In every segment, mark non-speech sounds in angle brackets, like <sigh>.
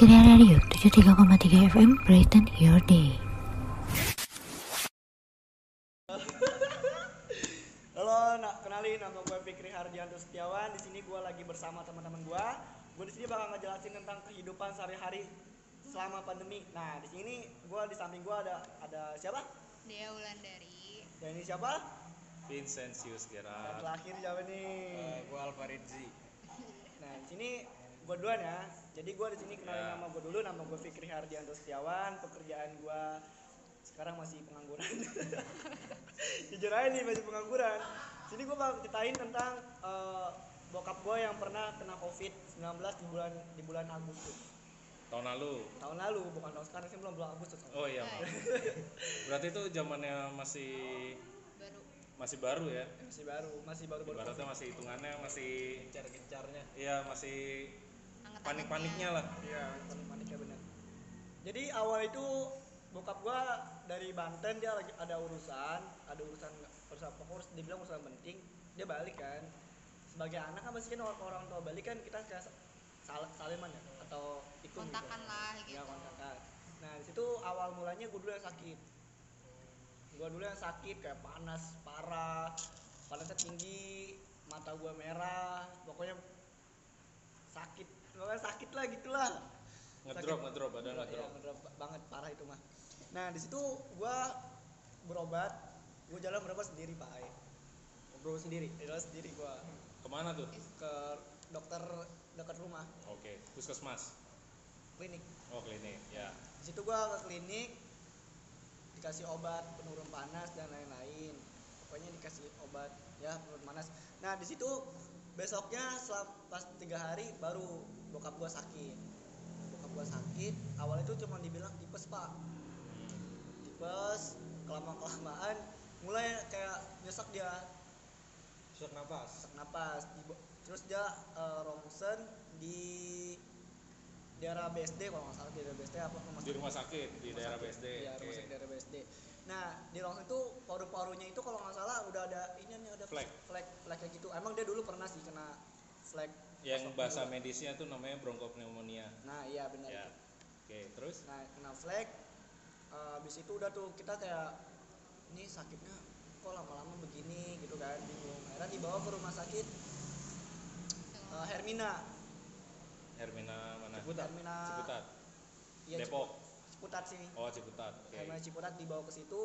Ceria Radio 73,3 FM Brighten Your Day. Halo, nak kenalin nama gue Fikri Hardianto Setiawan. Di sini gue lagi bersama teman-teman gue. Gue di sini bakal ngejelasin tentang kehidupan sehari-hari selama pandemi. Nah, di sini gue di samping gue ada ada siapa? Dea Wulandari. Dan ini siapa? Vincentius Dan Gerard. terakhir siapa nih? gue Alvaridzi. Nah, di sini gue duluan ya. Jadi gue di sini kenalin Ya. nama gue dulu. Nama gue Fikri Hardianto Setiawan. Pekerjaan gue sekarang masih pengangguran. <laughs> Jujur aja nih masih pengangguran. Sini gue bakal ceritain tentang eh, bokap gue yang pernah kena COVID-19 di bulan di bulan Agustus Tahun lalu. tahun lalu, bukan tahun sekarang sih belum bulan Agustus. Oh iya. <laughs> Berarti itu zamannya masih Baru. masih baru ya. Masih baru, masih baru-baru. Ibaratnya masih hitungannya masih gencar-gencarnya Iya masih. Panik-paniknya lah. Iya, panik-paniknya benar. Jadi awal itu bokap gua dari Banten dia lagi ada urusan, ada urusan urusan apa urus dibilang urusan penting, dia balik kan. Sebagai anak kan pasti kan orang, orang tua balik kan kita kayak sal saliman ya atau ikut Kontakan lah Ya, gitu. kontakan. Nah, di situ awal mulanya gua dulu yang sakit. Gua dulu yang sakit kayak panas parah, panasnya tinggi, mata gua merah, pokoknya sakit, pokoknya sakit lah gitulah Ngedrop Sakit. ngedrop ada Iya, ngedrop. ngedrop ba- banget parah itu mah. Nah di situ gua berobat, gua jalan berobat sendiri pak Ai. Berobat sendiri, jalan sendiri gua Ke mana tuh? ke dokter dekat rumah, Oke. Puskesmas. klinik. Oh klinik. Ya. Di situ gua ke klinik, dikasih obat penurun panas dan lain-lain. Pokoknya dikasih obat ya penurun panas. Nah di situ besoknya setelah pas tiga hari baru bokap gua sakit. Bokap gua sakit. Awalnya itu cuma dibilang tipes pak. tipes kelama kelamaan mulai kayak nyesek dia sesak napas sesak napas Di- terus dia eh, rongsen di daerah BSD kalau nggak salah di daerah BSD apa rumah Di rumah sakit di Rumah daerah sakit. BSD. Iya, Oke. rumah sakit daerah BSD. Nah, di rongsen itu paru-parunya itu kalau nggak salah udah ada ini nih ada Flek. flek flek kayak gitu. Emang dia dulu pernah sih kena flek. Yang masuk bahasa dulu. medisnya tuh namanya bronkopneumonia. Nah, iya benar. Ya. Oke, terus Nah, kena flek. eh, habis itu udah tuh kita kayak ini sakitnya kok lama-lama begini gitu kan bingung. Akhirnya dibawa ke rumah sakit eh, Hermina. Hermina mana? Ciputat. Hermina. Ciputat. Iya, Depok. Cipu- Ciputat sih. Oh Ciputat. Oke. Hermina Ciputat dibawa ke situ.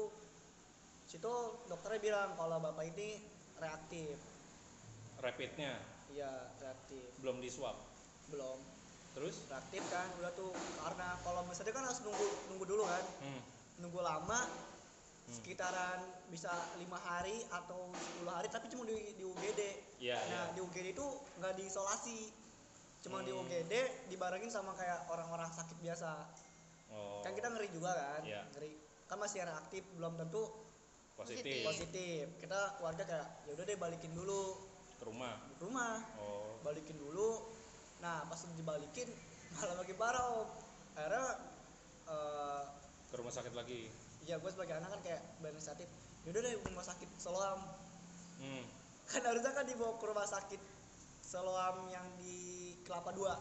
Situ dokternya bilang kalau bapak ini reaktif. Rapidnya Iya, reaktif. belum di swab. Belum Terus? reaktif kan udah tuh karena kalau misalnya kan harus nunggu nunggu dulu kan. Hmm. Nunggu lama sekitaran bisa lima hari atau 10 hari tapi cuma di, di UGD. Iya, nah, iya. di UGD itu nggak diisolasi. Cuma di Hmm. UGD dibarengin sama kayak orang-orang sakit biasa. Oh. Kan kita ngeri juga kan? Iya. Ngeri. Kan masih reaktif, belum tentu positif positif. Kita keluarga kayak ya udah deh balikin dulu ke rumah. ke rumah. Oh. balikin dulu nah pas dibalikin <laughs> malah makin parah om akhirnya eh Ke rumah sakit lagi. ya gue sebagai anak kan kayak berinisiatif yaudah deh rumah sakit Seloam Hmm. <laughs> kan harusnya kan dibawa ke rumah sakit Seloam yang di Kelapa Dua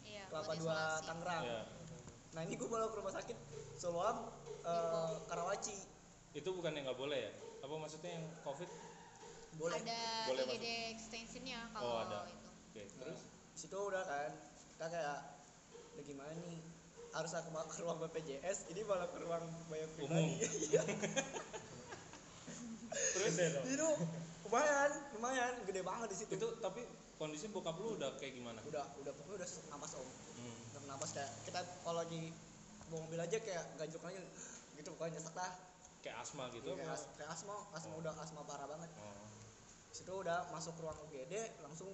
Iya. Kelapa Dua. Tangerang Ya. nah ini gue bawa ke rumah sakit Seloam eh, Karawaci Itu bukan yang nggak boleh ya? Apa maksudnya yang COVID? Boleh Ada Boleh IGD extensionnya Oh, kalau ada. itu. Oke, Nah, terus? situ udah kan kita kayak "Udah gimana nih harus aku ke ruang BPJS ini malah ke ruang bayar pribadi <laughs> Iya. <laughs> Terus itu lumayan lumayan gede banget di situ itu tapi kondisi bokap lu udah kayak gimana? udah udah pokoknya udah sesak napas om Hmm. udah napas kayak kita kalau lagi bawa mobil aja kayak gajok aja gitu pokoknya nyesek dah Kayak asma gitu kayak, apa? as- kayak asma asma Oh. udah asma parah banget Oh. Situ udah masuk ruang UGD langsung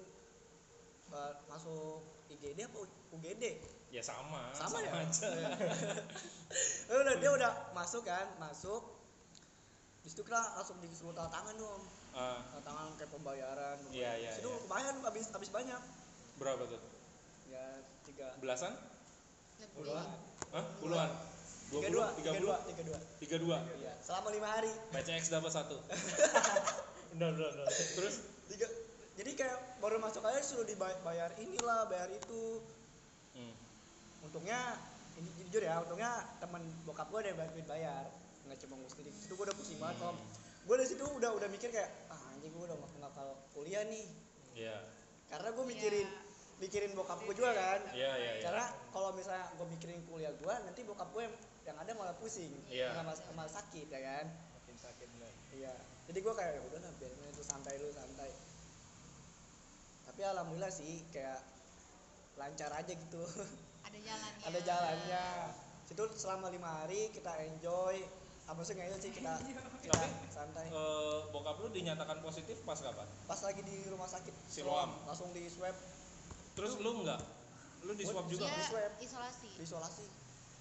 eh, masuk IGD apa UGD Ya sama, sama, ya aja. <laughs> Udah dia udah masuk kan masuk di situ kita langsung disuruh tanda tangan dong Ah, tanda tangan kayak pembayaran Iya, iya, situ iya. lumayan habis habis banyak berapa tuh? ya tiga Belasan? Puluhan Hah? Puluhan? tiga 20? dua tiga dua 30? tiga dua 32? iya selama lima hari PCX dapat satu. <laughs> udah udah Terus? tiga jadi kayak baru masuk aja suruh dibayar inilah bayar itu. Hmm. untungnya ini jujur ya untungnya temen bokap gue ada yang bantuin bayar. Nggak cuma gue sendiri. Itu gue udah pusing banget om. Gue dari situ udah udah mikir kayak ah anjing gue udah nggak bakal kuliah nih. Iya. karena gue mikirin mikirin bokap gue juga kan. Iya, iya, iya. karena kalau misalnya gue mikirin kuliah gue nanti bokap gue yang, yang ada malah pusing. Iya. malah, malah sakit ya kan? Makin sakit bener iya jadi gue kayak "Ya udah lah biarin aja tuh santai lu santai tapi alhamdulillah sih kayak lancar aja gitu ada jalannya <laughs> ada jalannya situ selama lima hari kita enjoy apa sih nggak sih kita kita Tapi, santai Eh, bokap lu dinyatakan positif pas kapan? pas lagi di rumah sakit Siloam. langsung di swab Terus lu enggak? Lu di swab juga di swab. isolasi isolasi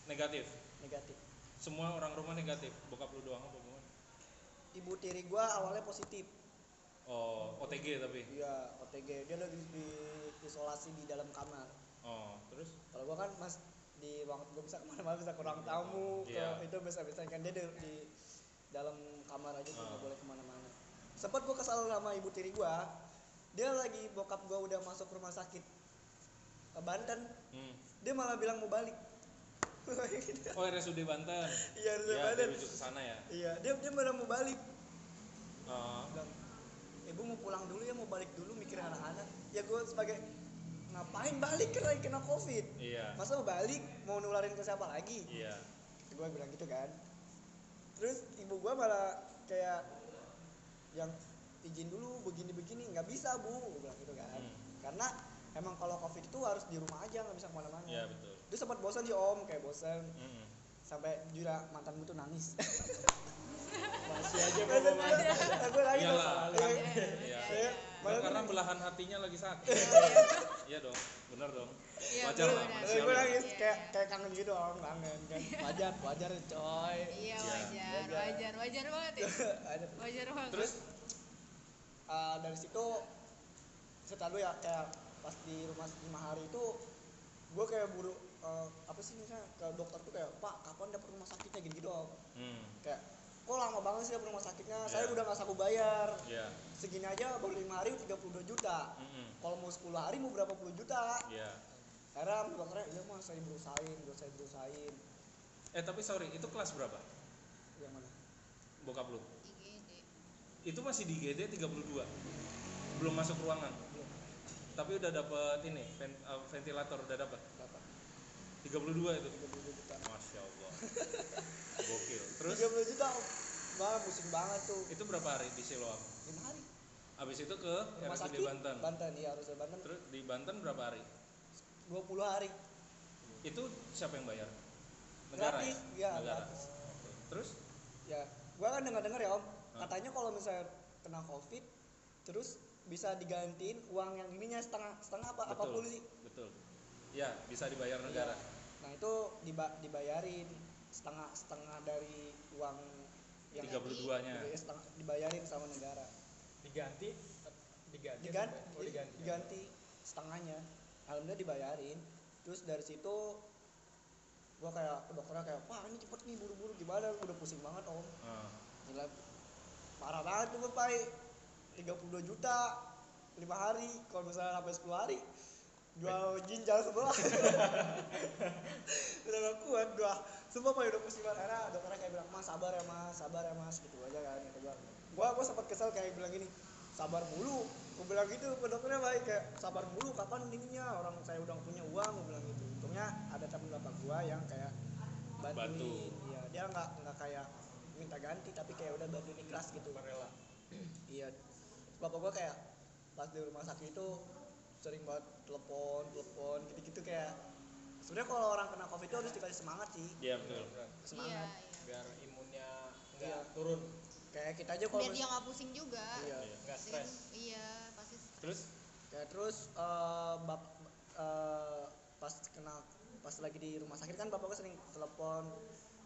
negatif. negatif Semua orang rumah negatif. Bokap lu doang apa? Ibu tiri gua awalnya positif Oh, OTG tapi. iya OTG dia lagi di isolasi di dalam kamar Oh, terus? kalau gua kan mas di ruang gua bisa ke mana-mana bisa ke ruang tamu ke Iya. itu bisa bisa kan dia di, di dalam kamar aja tuh nggak Ah. boleh ke mana-mana sempat gua kesal sama ibu tiri gua dia lagi bokap gua udah masuk rumah sakit ke Banten Hmm. dia malah bilang mau balik Oh, RSUD Banten. iya harus Iya, Banten. dirujuk ke sana ya. iya dia dia malah mau balik. Oh, bilang ibu mau pulang dulu ya mau balik dulu mikirin anak-anak. Ya gue sebagai ngapain balik kan lagi kena covid? Iya. masa mau balik? Mau nularin ke siapa lagi? Iya. gue bilang gitu kan. Terus ibu gue malah kayak yang izin dulu begini-begini. Nggak bisa bu. Gue bilang gitu kan. Hmm. karena emang kalau covid itu harus di rumah aja nggak bisa ke mana-mana. Iya, betul. Dia sempat bosan sih om kayak bosan Mm-mm. sampai jura mantan gue tuh nangis <laughs> masih aja gue ngomong nangis Iyalah, kan. Iya. Iya. Iya. Malah karena belahan hatinya lagi sakit. Iya dong, bener dong. Iya, Wajar lah, benar. Terus gue nangis Iya, kayak iya. kayak kangen gitu om kangen kan wajar wajar coy iya Iya. wajar Wajar. wajar banget ya <laughs> wajar banget Terus Uh, dari situ lu ya kayak pas di rumah lima hari itu gue kayak buru uh, apa sih misalnya ke dokter tuh kayak pak kapan dapet rumah sakitnya gitu gitu hmm, kayak kok lama banget sih dapet rumah sakitnya saya Iya. udah nggak sanggup bayar iya. segini aja baru lima hari 32 juta Mm-mm. kalau mau 10 hari mau berapa puluh juta Iya. akhirnya dokternya iya mas saya berusahain udah saya berusahain Eh tapi sorry, itu kelas berapa? yang mana Bokap lu? IGD Itu masih di GD 32. Belum masuk ruangan. belum Tapi udah dapet ini, uh, ventilator udah dapet. Berapa 32 itu. 32 juta Masya Allah. <laughs> Gokil. Terus 30 juta. Wah, pusing banget tuh itu berapa hari di Siloam? lima hari Abis itu ke rumah RSUD Banten. Banten iya harus di Banten Terus di Banten berapa hari? 20 hari Itu siapa yang bayar? Negara gratis ya? ya Negara. gratis Terus? ya gua kan dengar dengar ya om Hah? katanya kalau misalnya kena covid terus bisa digantiin uang yang ininya setengah setengah apa Betul. apa pun sih Betul. Ya, bisa dibayar negara. Iya. Nah itu diba- dibayarin setengah setengah dari uang yang 32-nya. Iya, setengah dibayarin sama negara. Diganti? Diganti diganti oh, diganti. diganti setengahnya. Alhamdulillah dibayarin. Terus dari situ gua kayak ke dokternya kayak wah ini cepet nih buru-buru gimana? Udah pusing banget om. Ah. gila. Parah banget tuh pai 32 juta lima hari kalau misalnya sampai 10 hari jual ginjal sebelah <laughs> udah gak kuat gua. Semua pai udah pusing banget. Karena dokternya kayak bilang mas sabar ya mas sabar ya mas gitu aja kan kata gua gua gua sempat kesel kayak bilang gini sabar mulu. Gua bilang gitu ke dokternya baik kayak sabar mulu kapan ininya? Orang saya udah punya uang gua bilang gitu. Untungnya ada temen bapak gua yang kayak bantuin. Bantu. iya dia nggak nggak kayak minta ganti tapi kayak udah bantuin ikhlas gitu. Rela. Iya. Bapak gua kayak pas di rumah sakit itu sering banget telepon telepon gitu gitu kayak sebenarnya kalau orang kena covid itu harus dikasih semangat sih. Iya, betul. iya semangat. Iya biar imunnya Iya. nggak turun. Kayak kita aja kalau biar dia nggak pusing juga. Iya. Iya. nggak stres. iya pasti stres. Terus? Kayak terus eh, bap eh, pas kena pas lagi di rumah sakit kan bapak gua sering telepon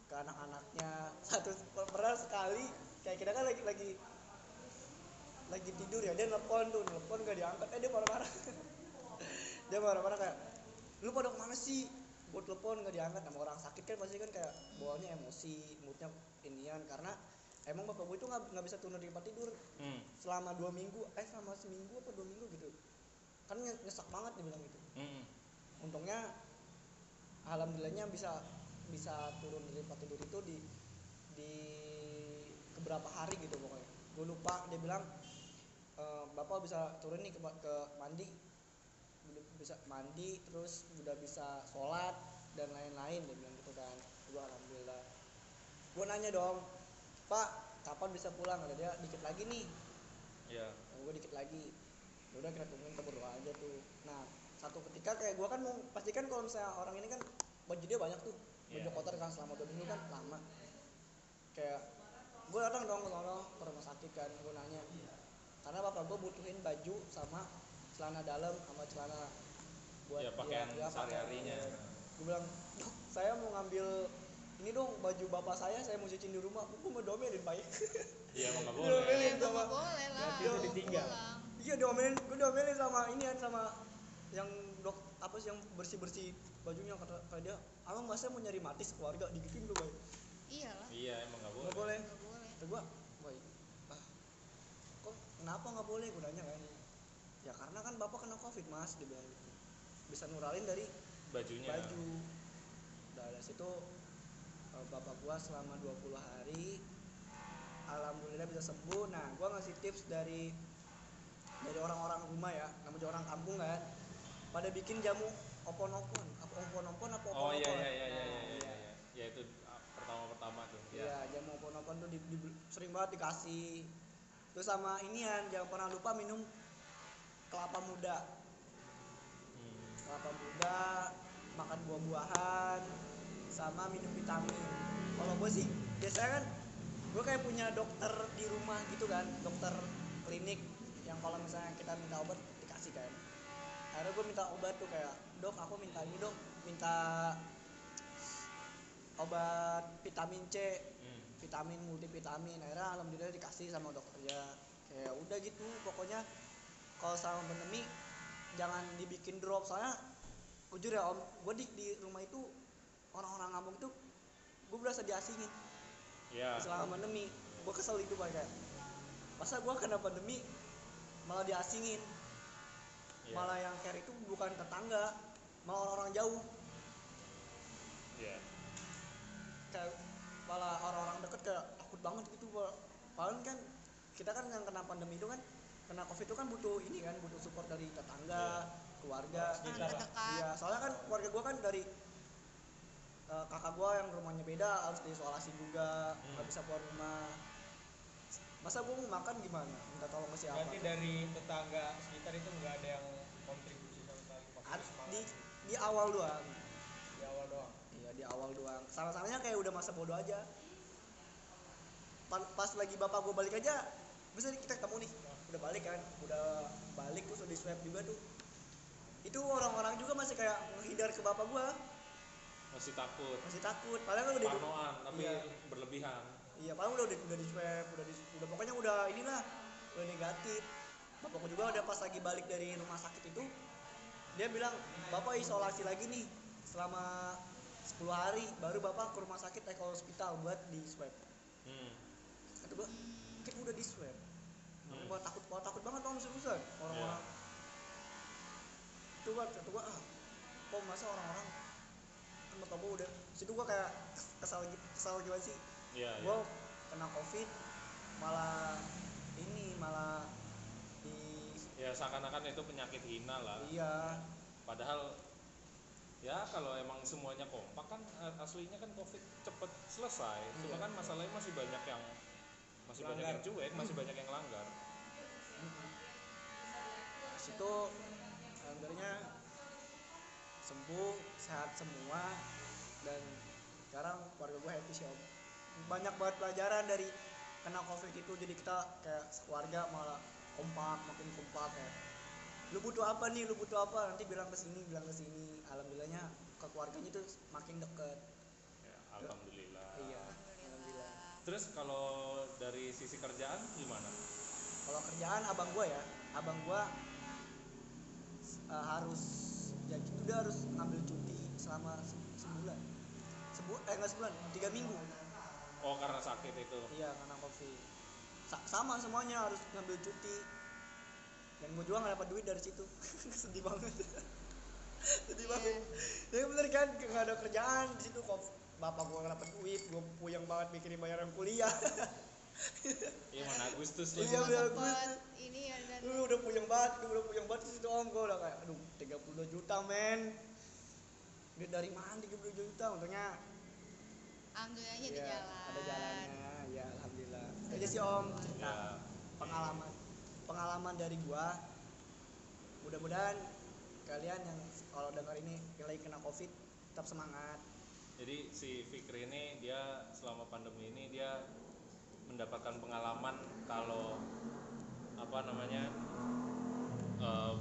ke anak-anaknya. <laughs> Satu pernah sekali kayak kita kan lagi lagi lagi tidur ya dia nelpon tuh nelpon gak diangkat eh dia marah-marah <laughs> dia marah-marah kayak lu pada ke mana sih? Buat telepon gak diangkat. Sama orang sakit kan pasti kan kayak bawaannya emosi moodnya inian. Karena emang bapak gue itu nggak nggak bisa turun dari tempat tidur. Hmm. selama dua minggu eh selama seminggu apa dua minggu gitu. Kan nye- nyesek banget dia bilang gitu. Hmm. untungnya alhamdulillahnya bisa bisa turun dari tempat tidur itu di di beberapa hari gitu pokoknya. Gue lupa dia bilang "E, bapak bisa turun nih ke, ke mandi udah bisa mandi terus udah bisa sholat dan lain-lain dia bilang gitu kan. Gue alhamdulillah. Gue nanya dong pak kapan bisa pulang? Kata dia dikit lagi nih. Ya gue dikit lagi. Ya udah kita tungguin kita berdoa aja tuh. Nah satu ketika kayak gue kan mau pastikan kalau misalnya orang ini kan baju dia banyak tuh. Baju Iya. kotor kan selama dua minggu kan lama. Kayak gue datang dong ke rumah sakit kan gue nanya. Karena bapak gue butuhin baju sama celana dalam sama celana buat Ya, pakaian dia- pakai. sehari-harinya. Gue bilang dok saya mau ngambil ini dong baju bapak saya saya mau cuciin di rumah gue mau domelin baik iya emang nggak Iya, boleh. Ya, sama- boleh lah. Mau ditinggal. Iya diomelin, gue diomelin sama ini kan sama yang dok apa sih yang bersih bersih bajunya kata kata dia, abang masa mau nyari mati keluarga digituin gue baik, Iyalah. iya emang nggak boleh nggak boleh. Nggak boleh. Kata gue, baik, ah, kok kenapa nggak boleh? Gue nanya kan, ya karena kan bapak kena covid mas, dia bilang gitu, bisa nuralin dari bajunya baju. Dari situ eh, bapak gua selama 20 hari alhamdulillah bisa sembuh. Nah, gua ngasih tips dari dari orang-orang rumah ya, namanya orang kampung kan. Pada bikin jamu opon-opon, apa opon-opon apa oh opon-opon? iya iya iya iya Nah, iya iya iya. ya itu ah, pertama-pertama tuh Iya, ya jamu opon-opon tuh di, di- sering banget dikasih. Terus sama inian, jangan pernah lupa minum kelapa muda. Hmm. kelapa muda makan buah-buahan sama minum vitamin kalau gue sih biasanya kan gue kayak punya dokter di rumah gitu kan dokter klinik yang kalau misalnya kita minta obat dikasih kan akhirnya gue minta obat tuh kayak dok aku minta ini dok minta obat vitamin C Hmm. vitamin multivitamin akhirnya alhamdulillah dikasih sama dokternya kayak udah gitu pokoknya kalau sama pandemi jangan dibikin drop soalnya jujur ya om gue di, di rumah itu orang-orang kampung itu gue berasa diasingin ya selama pandemi gue kesel itu pak kayak masa gue kena pandemi malah diasingin Iya. malah yang care itu bukan tetangga malah orang-orang jauh Iya. kayak malah orang-orang deket kayak takut banget gitu Pak. padahal kan kita kan yang kena pandemi itu kan kena covid itu kan butuh ini kan butuh support dari tetangga keluarga Sekitar lah. Terdekat. iya soalnya kan keluarga gua kan dari eh, kakak gua yang rumahnya beda harus diisolasi juga Hmm. nggak bisa keluar rumah masa gua mau makan gimana minta tolong ke siapa Berarti dari tetangga sekitar itu nggak ada yang kontribusi sama sekali di di awal doang di awal doang. Iya di awal doang. Sama-samanya kayak udah masa bodoh aja. Pa- Pas lagi bapak gue balik aja, bisa kita ketemu nih. Udah balik kan, udah balik terus udah di swab juga tuh. Itu orang-orang juga masih kayak menghindar ke bapak gua, masih takut masih takut. Padahal kan udah parnoan tapi Iya. berlebihan Iya, padahal udah udah, udah di swab, udah di, udah pokoknya udah inilah, udah negatif. Bapakku juga udah pas lagi balik dari rumah sakit itu, dia bilang, "Bapak isolasi lagi nih selama 10 hari, baru Bapak ke rumah sakit Eko Hospital buat di swab." hmm. Kata gua, "Kan udah di swab." Gua takut, gua takut banget om seriusan orang-orang. Itu gua kata gua, "Ah, kok masa orang-orang bapak gua udah situ gua kayak kesal kesal gimana sih iya gue iya. kena covid malah ini malah di ya seakan-akan itu penyakit hina lah iya padahal ya kalau emang semuanya kompak kan eh, aslinya kan covid cepet selesai cuma Iya. kan masalahnya masih banyak yang masih banyak Langgar. yang cuek masih banyak yang langgar situ alhamdulillahnya sembuh sehat semua dan sekarang keluarga gue happy sih om. Banyak banget pelajaran dari kena covid itu jadi kita kayak keluarga malah kompak makin kompak kayak lu butuh apa nih? Lu butuh apa? Nanti bilang ke sini bilang ke sini. Alhamdulillahnya ke keluarganya itu makin deket. Ya, alhamdulillah. Iya alhamdulillah. Terus kalau dari sisi kerjaan gimana? Kalau kerjaan abang gua ya. Abang gua eh, harus ya gitu dia harus ngambil cuti selama se- sebulan. Sebu eh nggak sebulan tiga minggu. Oh karena sakit itu. Iya karena covid. Sa- sama semuanya harus ngambil cuti. Dan gue juga nggak dapat duit dari situ. <laughs> Sedih banget. <laughs> Jadi Iya. banget. Ya bener kan nggak ada kerjaan di situ. Kok bapak gua nggak dapet duit, gua puyeng banget mikirin bayaran kuliah. <laughs> iya mana Agustus Iya, lagi biar Sempet gue- ini ya dan Lu udah puyeng banget, gua udah puyeng banget situ om gua udah kayak aduh 32 juta men. Duit dari mana 32 juta? Untungnya alhamdulillahnya ada ya, jalan ada jalannya. Ya alhamdulillah. Itu aja sih om cerita ya pengalaman pengalaman dari gua. Mudah-mudahan kalian yang kalau dengar ini yang lagi kena covid tetap semangat. jadi si Fikri ini dia selama pandemi ini dia mendapatkan pengalaman kalau apa namanya eh,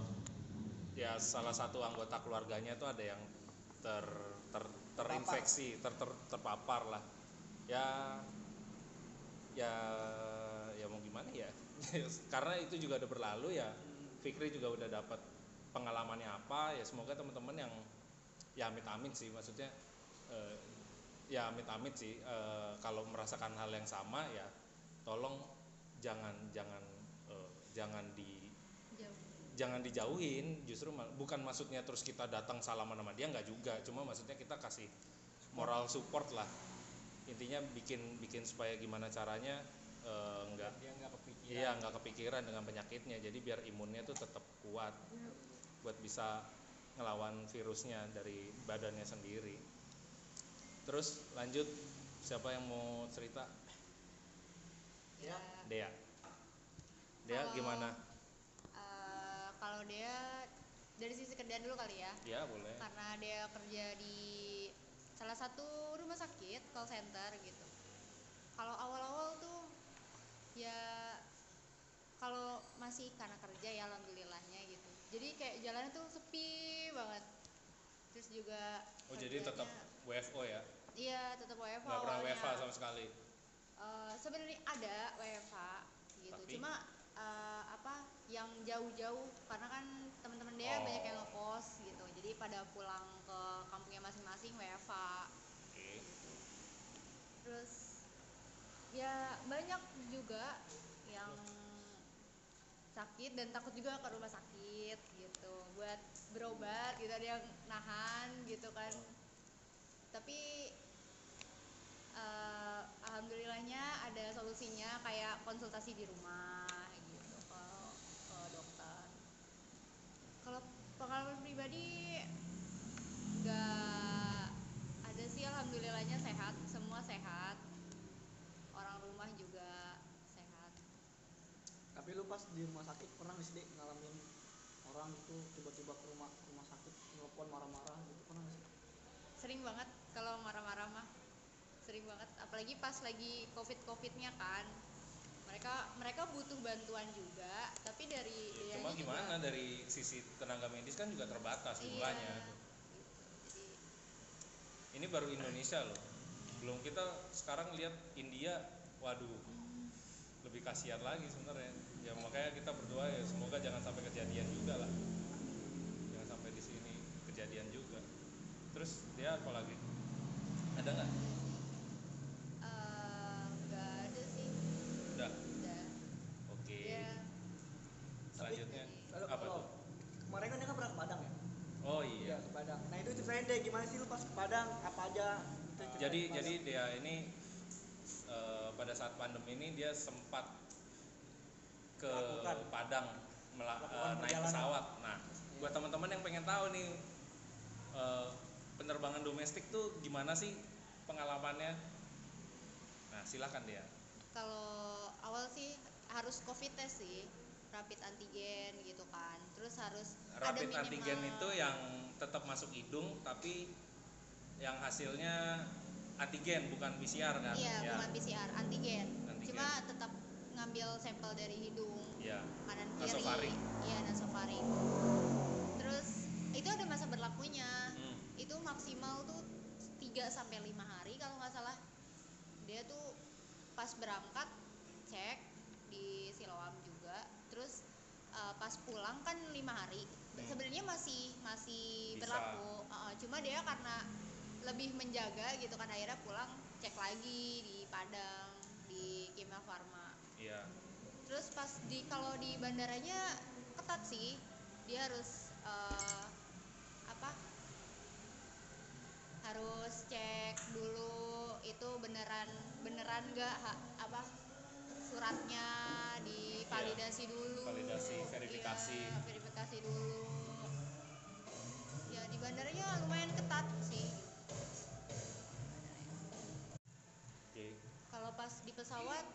ya salah satu anggota keluarganya itu ada yang ter, ter terinfeksi ter, ter- terpapar lah. Ya ya ya mau gimana ya? <laughs> Karena itu juga udah berlalu ya. Fikri juga udah dapat pengalamannya apa ya semoga teman-teman yang ya amit-amit sih maksudnya eh, ya amit-amit sih eh, kalau merasakan hal yang sama ya tolong jangan jangan eh, jangan di jauh jangan dijauhin. Justru bukan maksudnya terus kita datang salaman sama dia nggak juga. Cuma maksudnya kita kasih moral support lah. Intinya bikin bikin supaya gimana caranya eh, nggak dia nggak kepikiran. iya nggak kepikiran dengan penyakitnya. Jadi biar imunnya tuh tetap kuat buat bisa ngelawan virusnya dari badannya sendiri. Terus lanjut siapa yang mau cerita Ya. Dea. Dea Kalau- gimana? Eh, kalau dia dari sisi kerjaan dulu kali ya? Ya boleh. Karena dia kerja di salah satu rumah sakit call center gitu. Kalau awal-awal tuh ya kalau masih karena kerja ya alhamdulillahnya gitu. Jadi kayak jalannya tuh sepi banget. Terus juga oh jadi tetap WFO ya? Iya tetap WFH nggak pernah. WFA sama sekali Eh, sebenarnya ada WFH gitu. Tapi? cuma eh, apa yang jauh-jauh karena kan teman-teman dia Oh. banyak yang ngekos gitu. Jadi pada pulang ke kampungnya masing-masing WFH oke. terus ya banyak juga yang sakit dan takut juga ke rumah sakit gitu. Buat berobat gitu ada yang nahan gitu kan. Tapi eh, alhamdulillahnya ada solusinya kayak konsultasi di rumah gitu ke, ke dokter. Kalau pengalaman pribadi nggak ada sih alhamdulillahnya sehat semua sehat. Orang rumah juga sehat. Tapi lu pas di rumah sakit pernah nggak sih ngalamin orang itu tiba-tiba ke rumah ke rumah sakit telepon marah-marah gitu pernah nggak sih? sering banget kalau marah-marah mah. Sering banget apalagi pas lagi covid covidnya kan. Mereka mereka butuh bantuan juga tapi dari Ya, cuma juga- gimana dari sisi tenaga medis kan juga terbatas Iya, jumlahnya. jadi ini baru Indonesia loh. Belum kita sekarang lihat India waduh lebih kasihan lagi sebenarnya. Ya makanya kita berdoa ya semoga jangan sampai kejadian juga lah. Jangan sampai di sini kejadian juga. Terus dia apa lagi? Ada nggak eh, nggak ada sih udah udah oke dia selanjutnya Lalu apa kalau tuh kemarin kan dia kan pernah ke Padang ya? oh iya Iya ke Padang. Nah itu ceritain deh gimana sih lu pas ke Padang apa aja? Itu ceritain jadi Padang. jadi dia ini eh, pada saat pandemi ini dia sempat ke Melakukan. Padang mela- Melakukan eh, naik perjalanan. pesawat. Nah, buat teman-teman yang pengen tahu nih eh, penerbangan domestik tuh gimana sih pengalamannya? Nah, silahkan dia. kalau awal sih harus covid test sih rapid antigen gitu kan terus harus ada Rapid minimal antigen itu yang tetap masuk hidung tapi yang hasilnya antigen bukan PCR kan? iya ya. bukan PCR antigen. Antigen. cuma tetap ngambil sampel dari hidung Ya. kanan kiri Nasofaring. iya nasofaring terus itu ada masa berlakunya Hmm. itu maksimal tuh 3 sampai 5 hari kalau nggak salah dia tuh pas berangkat pas pulang kan lima hari. Hmm. sebenarnya masih masih Bisa. berlaku. Uh, cuma dia karena lebih menjaga gitu kan akhirnya pulang cek lagi di Padang di Kimia Farma. Iya. Terus pas di kalau di bandaranya ketat sih. Dia harus uh, apa? Harus cek dulu itu beneran beneran gak apa? Suratnya divalidasi dulu. Iya, validasi, verifikasi. Iya, verifikasi. dulu. Ya di bandaranya lumayan ketat sih. Oke. Kalau pas di pesawat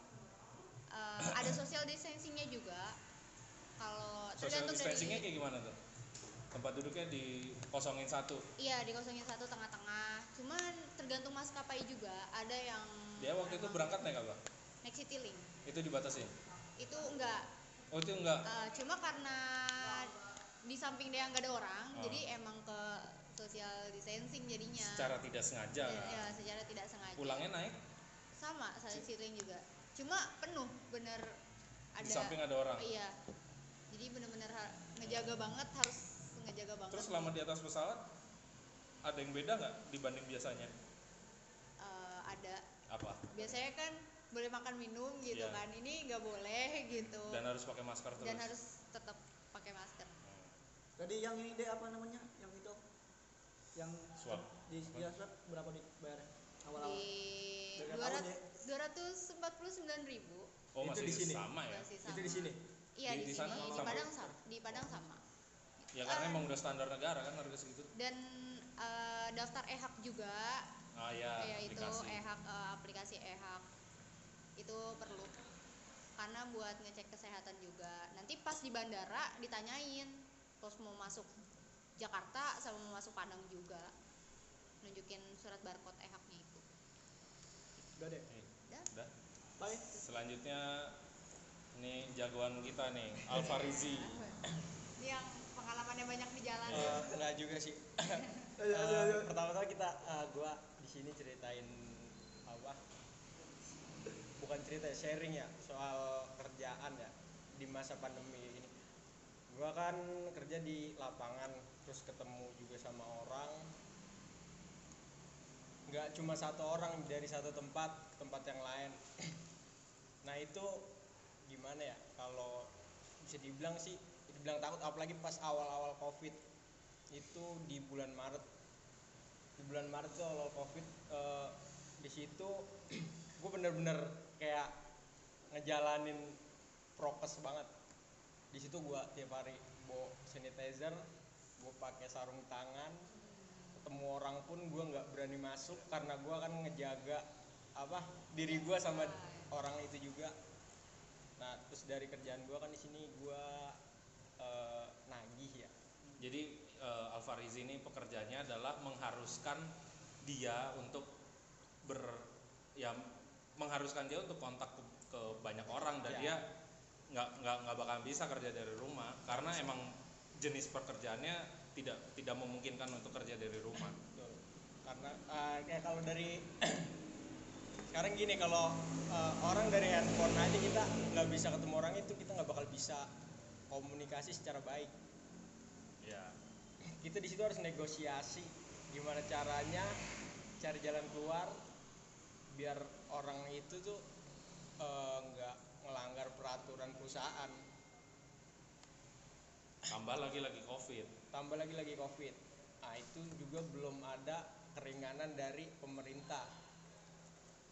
eh, ada social distancingnya juga. Kalau social distancingnya dari kayak gimana tuh? Tempat duduknya dikosongin satu? Iya dikosongin satu tengah-tengah. Cuman tergantung maskapai juga. Ada yang dia waktu itu berangkat naik apa? Naik Citylink itu dibatasi? Itu enggak. Oh itu enggak? Eh, cuma karena di samping dia nggak ada orang Oh. jadi emang ke social distancing jadinya. Secara tidak sengaja? Ya, ya, secara tidak sengaja. Pulangnya naik? Sama saya Citylink juga. Cuma penuh bener ada di samping ada orang? Iya. Jadi bener-bener ngejaga banget harus ngejaga banget terus selama di atas pesawat ada yang beda nggak dibanding biasanya? Eh, ada. Apa? Biasanya kan boleh makan minum gitu Iya. kan. Ini nggak boleh gitu. Dan harus pakai masker terus. dan harus tetap pakai masker. Tadi yang ini deh apa namanya? Yang itu. Yang Swab. di dia swab. berapa di bayar awal-awal? di dua ratus empat puluh sembilan ribu. Oh Itu masih di sini? sama ya? Masih sama Itu di sini. iya Di- di, di sini. sana? Di? Padang sama di Padang sama. Ya karena Eh. emang udah standar negara kan harga segitu. dan eh, daftar ehak juga. Ah ya kayak itu ehak eh, aplikasi ehak itu perlu karena buat ngecek kesehatan juga nanti pas di bandara ditanyain terus mau masuk Jakarta sama mau masuk Padang juga nunjukin surat barcode ehaknya itu Udah deh. Udah. udah. Bye. selanjutnya ini jagoan kita nih Alfarizi <laughs> ini yang pengalamannya banyak di jalan Eh, enggak juga sih. <laughs> Eh, pertama-tama kita eh, gua di sini ceritain bukan cerita ya, sharing ya soal kerjaan ya di masa pandemi ini. Gua kan kerja di lapangan terus ketemu juga sama orang. Nggak cuma satu orang dari satu tempat ke tempat yang lain. <clears throat> Nah itu gimana ya kalau bisa dibilang sih dibilang takut apalagi pas awal-awal covid. Itu di bulan Maret. Di bulan Maret tuh awal covid eh, di situ <clears throat> gue bener-bener kayak ngejalanin prokes banget. Di situ gue tiap hari bawa sanitizer gue pakai sarung tangan ketemu orang pun gue nggak berani masuk karena gue kan ngejaga apa diri gue sama orang itu juga. Nah terus dari kerjaan gue kan di sini gue eh, nagih ya. Jadi eh, Alfarizi ini pekerjaannya adalah mengharuskan dia untuk ber ya mengharuskan dia untuk kontak ke, ke banyak orang dan Ya. dia nggak nggak nggak bakal bisa kerja dari rumah karena emang jenis pekerjaannya tidak tidak memungkinkan untuk kerja dari rumah Betul. Karena eh, kayak kalau dari <clears throat> sekarang gini kalau eh, orang dari handphone aja kita nggak bisa ketemu orang itu kita nggak bakal bisa komunikasi secara baik. ya Kita di situ harus negosiasi gimana caranya cari jalan keluar biar orang itu tuh eh, nggak melanggar peraturan perusahaan. tambah lagi lagi covid. Tambah lagi lagi covid. Nah itu juga belum ada keringanan dari pemerintah.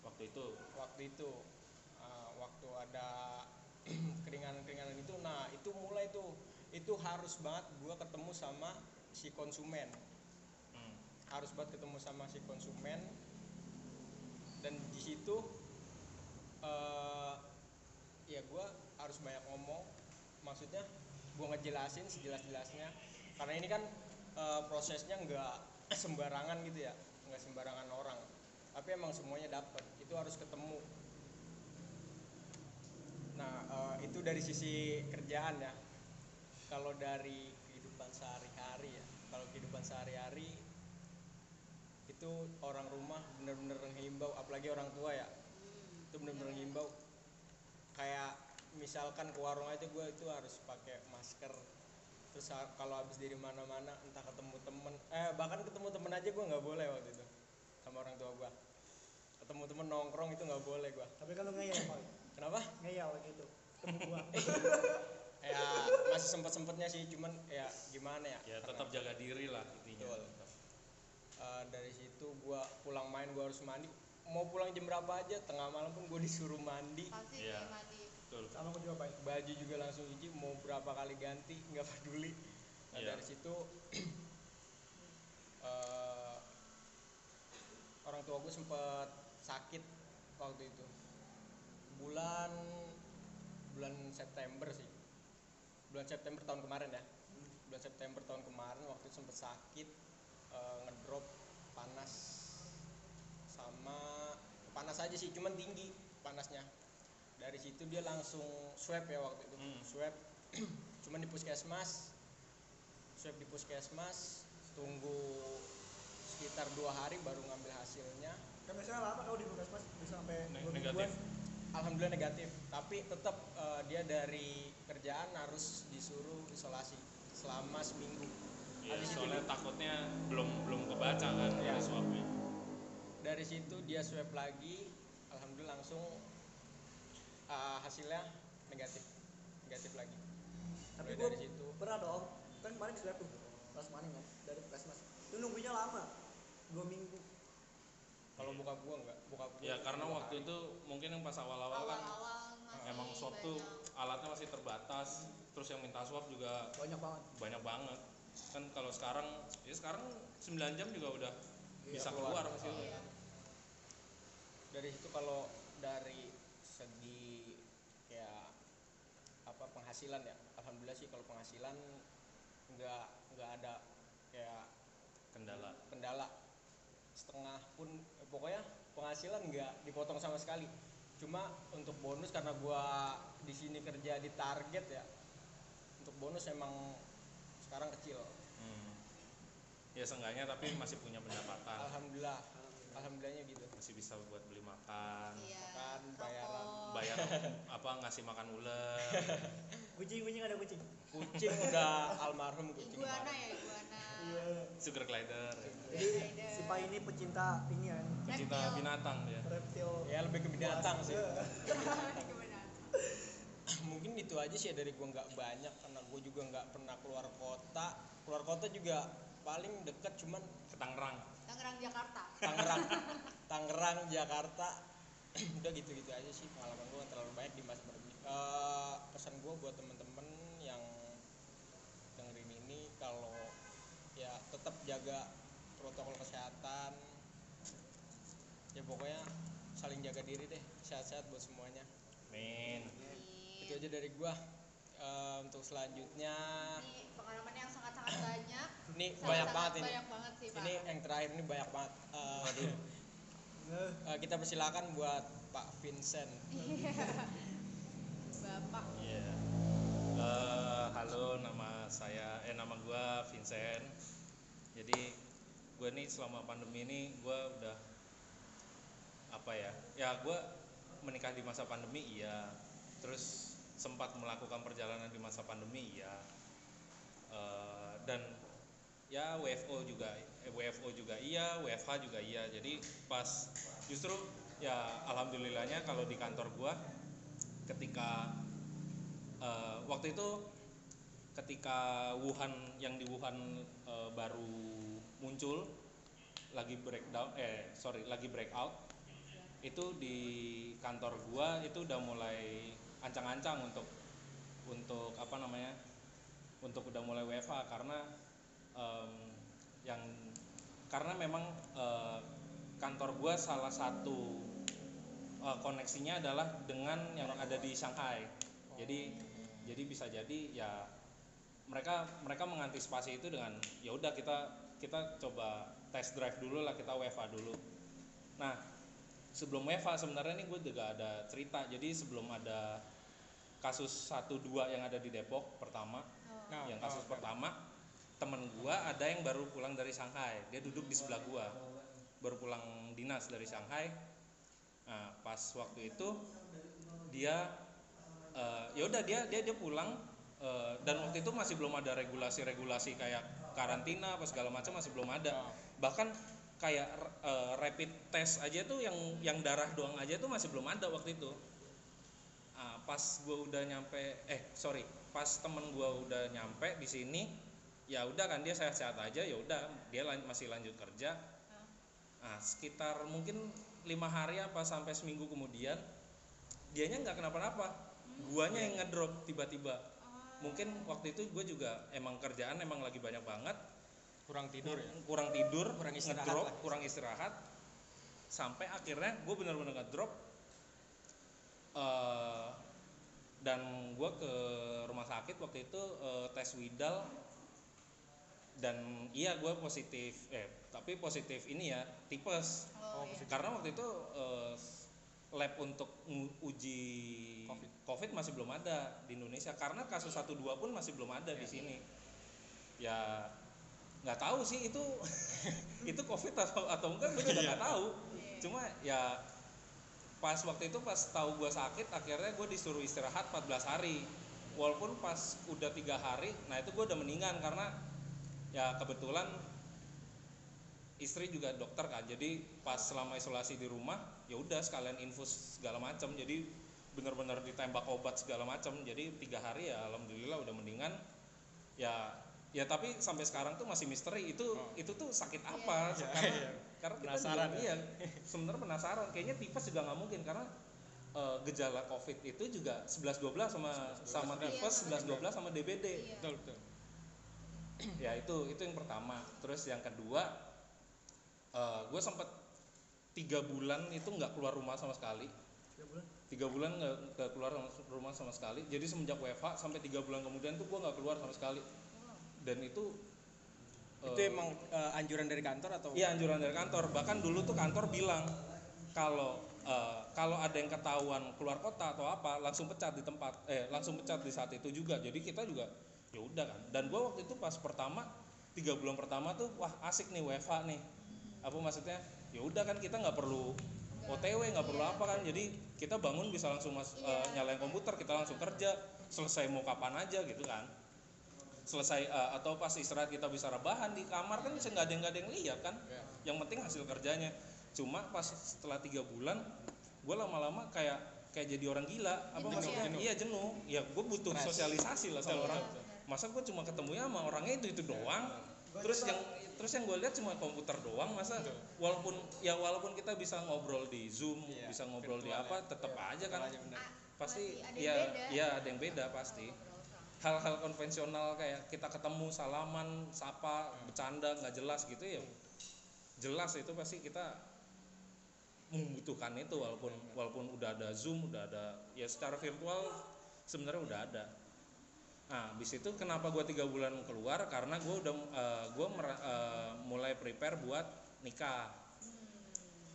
waktu itu? Waktu itu. Uh, waktu ada <clears throat> keringanan-keringanan itu. Nah itu mulai tuh. Itu harus banget gua ketemu sama si konsumen. Hmm, harus banget ketemu sama si konsumen dan di situ uh, ya gua harus banyak ngomong. Maksudnya gua ngejelasin sejelas-jelasnya. Karena ini kan uh, prosesnya nggak <clears throat> sembarangan gitu ya. Nggak sembarangan orang. Tapi emang semuanya dapat itu harus ketemu. Nah eh, itu dari sisi kerjaan ya. Kalau dari kehidupan sehari-hari ya. Kalau kehidupan sehari-hari itu orang rumah bener-bener ngimbau apalagi orang tua ya itu bener-bener ngimbau kayak misalkan ke warung aja gue itu harus pakai masker terus kalau habis dari mana-mana entah ketemu temen eh bahkan ketemu temen aja gue nggak boleh waktu itu sama orang tua gue ketemu temen nongkrong itu nggak boleh gue Tapi kalau ngeyel, Pak. kenapa Ngeyel gitu. Ketemu gua. <laughs> ya masih sempet sempetnya sih cuman ya gimana ya ya tetap jaga diri lah intinya Betul. Dari situ gua pulang main gua harus mandi. Mau pulang jam berapa aja? Tengah malam pun gue disuruh mandi. Pasti Iya. mandi. betul. Sama juga baju juga langsung cuci. Mau berapa kali ganti nggak peduli. Nah, Iya. dari situ <clears throat> eh, orang tua gue sempet sakit waktu itu. Bulan bulan September sih. Bulan September tahun kemarin ya. Bulan September tahun kemarin waktu itu sempet sakit eh, ngedrop panas sama panas aja sih cuman tinggi panasnya. Dari situ dia langsung swab ya waktu itu. Hmm. swab <clears throat> cuman di puskesmas swab di puskesmas tunggu sekitar dua hari baru ngambil hasilnya. Kan biasanya lama kalau di puskesmas bisa sampai Ne- dua negatif. mingguan alhamdulillah negatif tapi tetap eh, dia dari kerjaan harus disuruh isolasi selama seminggu Iya, soalnya takutnya belum belum kebaca kan Iya. dari swabnya dari situ dia swab lagi alhamdulillah langsung eh, hasilnya negatif negatif lagi. Tapi gue dari situ. pernah dong kan kemarin di swab tuh pas kemarin kan dari puskesmas itu nunggunya lama dua minggu. Kalau buka gua enggak buka gua ya karena waktu hari. itu mungkin yang pas awal-awal kan emang swab tuh alatnya masih terbatas terus yang minta swab juga banyak banget. banyak banget kan kalau sekarang ya sekarang 9 jam juga udah Iya, bisa keluar. keluar. hasilnya Iya. dari situ kalau dari segi kayak apa penghasilan ya? Alhamdulillah sih kalau penghasilan nggak nggak ada kayak kendala. kendala. Setengah pun eh, pokoknya penghasilan nggak dipotong sama sekali. Cuma untuk bonus karena gua di sini kerja di target ya. Untuk bonus emang sekarang kecil. Hmm. ya seenggaknya tapi masih punya pendapatan. Alhamdulillah. Alhamdulillahnya gitu. Masih bisa buat beli makan. Iya, Makan, bayaran, bayar <laughs> apa ngasih makan ular. <laughs> Kucing kucing ada kucing? Kucing udah almarhum kucing iguana ya iguana. Iya. Sugar glider. Jadi si Pak ini pecinta ini kan pecinta Reptil. binatang dia. Reptil. Ya lebih ke binatang sih? <laughs> mungkin itu aja sih dari gua nggak banyak karena gua juga nggak pernah keluar kota. Keluar kota juga paling deket cuman ke Tangerang. Tangerang Jakarta. Tangerang. <laughs> Tangerang Jakarta. <clears throat> Udah gitu-gitu aja sih. Pengalaman gua nggak terlalu banyak di masa pandemi Eh, pesan gua buat temen-temen yang dengerin ini kalau ya tetap jaga protokol kesehatan. Ya pokoknya saling jaga diri deh. Sehat-sehat buat semuanya. Min itu aja dari gua. Eh, untuk selanjutnya. Ini pengalaman yang sangat-sangat banyak. <laughs> Ini Sangat-sangat banyak banget ini. banyak banget sih pak. ini yang terakhir ini banyak banget. Eh, Nah, <laughs> eh, kita persilakan buat Pak Vincent. Bapak. Iya. Eh, halo, nama saya eh nama gua Vincent. Jadi gue nih selama pandemi ini gue udah apa ya? Ya gue menikah di masa pandemi iya. Terus sempat melakukan perjalanan di masa pandemi iya. Eh, dan ya WFO juga eh, WFO juga iya, WFH juga iya. Jadi pas justru ya alhamdulillahnya kalau di kantor gua ketika eh, waktu itu ketika Wuhan yang di Wuhan eh, baru muncul lagi breakdown eh sorry lagi breakout itu di kantor gua itu udah mulai ancang-ancang untuk untuk apa namanya untuk udah mulai WFA karena em, yang karena memang eh, kantor gua salah satu eh, koneksinya adalah dengan yang ada di Shanghai. Jadi jadi bisa jadi ya mereka mereka mengantisipasi itu dengan ya udah kita kita coba test drive dulu lah kita WFA dulu. Nah sebelum WFA sebenarnya ini gue juga ada cerita. Jadi sebelum ada kasus 1 2 yang ada di Depok pertama. Nah, yang kasus oke. pertama temen gua ada yang baru pulang dari Shanghai. Dia duduk di sebelah gua. Baru pulang dinas dari Shanghai. Nah pas waktu itu dia eh, ya udah dia dia dia pulang. Eh, dan waktu itu masih belum ada regulasi-regulasi kayak karantina apa segala macam masih belum ada. Nah, bahkan kayak eh, rapid test aja tuh yang yang darah doang aja tuh masih belum ada waktu itu pas gua udah nyampe eh sorry pas temen gua udah nyampe di sini ya udah kan dia sehat-sehat aja ya udah dia lan- masih lanjut kerja. Nah sekitar mungkin lima hari apa sampai seminggu kemudian dianya nggak kenapa-napa. Guanya yang ngedrop tiba-tiba. Mungkin waktu itu gue juga emang kerjaan emang lagi banyak banget. Kurang tidur ya? Kurang tidur Kurang istirahat ngedrop lah. kurang istirahat. Sampai akhirnya gue bener-bener ngedrop Eh, dan gue ke rumah sakit waktu itu eh, tes widal. Dan iya gue positif eh tapi positif ini ya tipes. Oh, iya. karena waktu itu eh, lab untuk uji Covid. COVID. masih belum ada di Indonesia. Karena kasus 12 pun masih belum ada di sini. Ya nggak tahu sih itu <laughs> itu COVID atau atau enggak gue juga nggak tahu. Cuma ya pas waktu itu pas tahu gue sakit akhirnya gue disuruh istirahat 14 hari. Walaupun pas udah tiga hari nah itu gue udah mendingan karena ya kebetulan istri juga dokter kan. Jadi pas selama isolasi di rumah ya udah sekalian infus segala macam jadi bener-bener ditembak obat segala macam jadi tiga hari ya alhamdulillah udah mendingan. Ya ya tapi sampai sekarang tuh masih misteri. Itu itu tuh sakit apa? Iya, karena iya. Karena kita Penasaran. juga, ya? iya sebenarnya penasaran. Kayaknya tipes juga nggak mungkin karena eh, gejala covid itu juga 11 12 sama sama Iya, tipes sama 11 12 sama DBD Iya. betul betul. <clears throat> Ya itu itu yang pertama. Terus yang kedua gue sempet tiga bulan itu nggak keluar rumah sama sekali. Tiga bulan. tiga bulan nggak nggak keluar rumah sama sekali. Jadi semenjak WFH sampai tiga bulan kemudian tuh gue nggak keluar sama sekali. Dan itu itu eh, emang eh, anjuran dari kantor atau Iya anjuran dari kantor. Bahkan dulu tuh kantor bilang kalau eh, kalau ada yang ketahuan keluar kota atau apa langsung pecat di tempat eh langsung pecat di saat itu juga. Jadi kita juga ya udah kan. Dan gua waktu itu pas pertama tiga bulan pertama tuh wah asik nih WFH nih. Apa maksudnya? Ya udah kan kita nggak perlu OTW nggak perlu apa kan. Jadi kita bangun bisa langsung mas, eh, nyalain komputer kita langsung kerja selesai mau kapan aja gitu kan selesai eh, atau pas istirahat kita bisa rebahan di kamar kan bisa nggak ada yang nggak ada yang lihat kan? Iya. yang penting hasil kerjanya. Cuma pas setelah tiga bulan gue lama-lama kayak kayak jadi orang gila. Apa Jenuh, maksudnya? jenuh. iya jenuh. Ya gue butuh Stres. sosialisasi lah sama orang. masa gue cuma ketemunya sama orangnya itu itu doang? Terus yang terus yang gue lihat cuma komputer doang masa? Betul. walaupun ya walaupun kita bisa ngobrol di zoom Iya, bisa ngobrol di apa ya. tetap aja kan? pasti ya beda. ya ada yang beda pasti hal-hal konvensional kayak kita ketemu salaman sapa bercanda nggak jelas gitu ya jelas itu pasti kita membutuhkan itu walaupun walaupun udah ada zoom udah ada ya secara virtual sebenarnya udah ada. Nah habis itu kenapa gua tiga bulan keluar? Karena gua udah eh, gua mer- eh, mulai prepare buat nikah.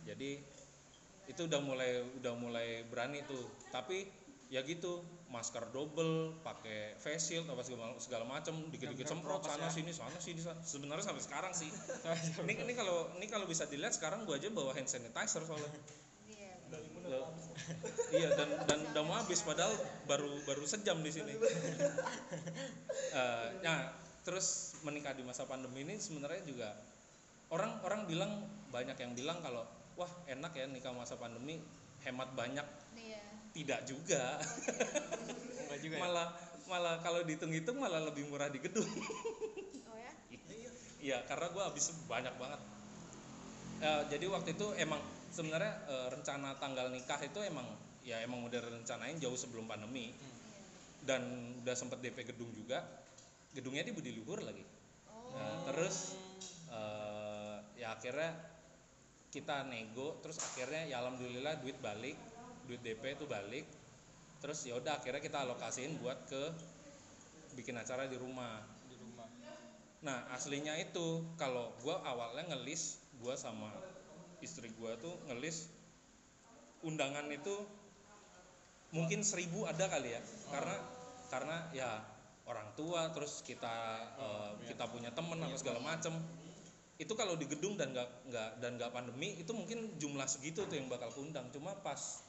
Jadi itu udah mulai udah mulai berani tuh. Tapi ya gitu masker double pakai face shield apa segala, segala macam dikit-dikit semprot sana ya. sini sana sini sana. sebenarnya sampai sekarang sih <laughs> ini ini kalau ini kalau bisa dilihat sekarang gua aja bawa hand sanitizer soalnya Iya. Loh. <laughs> iya dan dan udah mau habis padahal baru baru sejam di sini <laughs> Eh, nah terus menikah di masa pandemi ini sebenarnya juga orang orang bilang banyak yang bilang kalau wah enak ya nikah masa pandemi hemat banyak. Tidak juga enggak juga ya malah malah kalau dihitung-hitung malah lebih murah di gedung Oh ya? Iya, karena gue habis banyak banget. Eh, jadi waktu itu emang sebenarnya eh, rencana tanggal nikah itu emang ya emang udah rencanain jauh sebelum pandemi dan udah sempet DP gedung juga. Gedungnya di Budi Luhur lagi. Nah, terus eh, ya akhirnya kita nego, terus akhirnya ya alhamdulillah duit balik, duit DP itu balik. Terus ya udah akhirnya kita alokasiin buat ke bikin acara di rumah. di rumah. Nah aslinya itu kalau gua awalnya ngelis gua sama istri gua tuh ngelis undangan itu mungkin seribu ada kali ya. Karena karena ya orang tua terus kita eh, kita punya temen apa segala macem. Itu kalau di gedung dan nggak nggak dan nggak pandemi itu mungkin jumlah segitu tuh yang bakal keundang. Cuma pas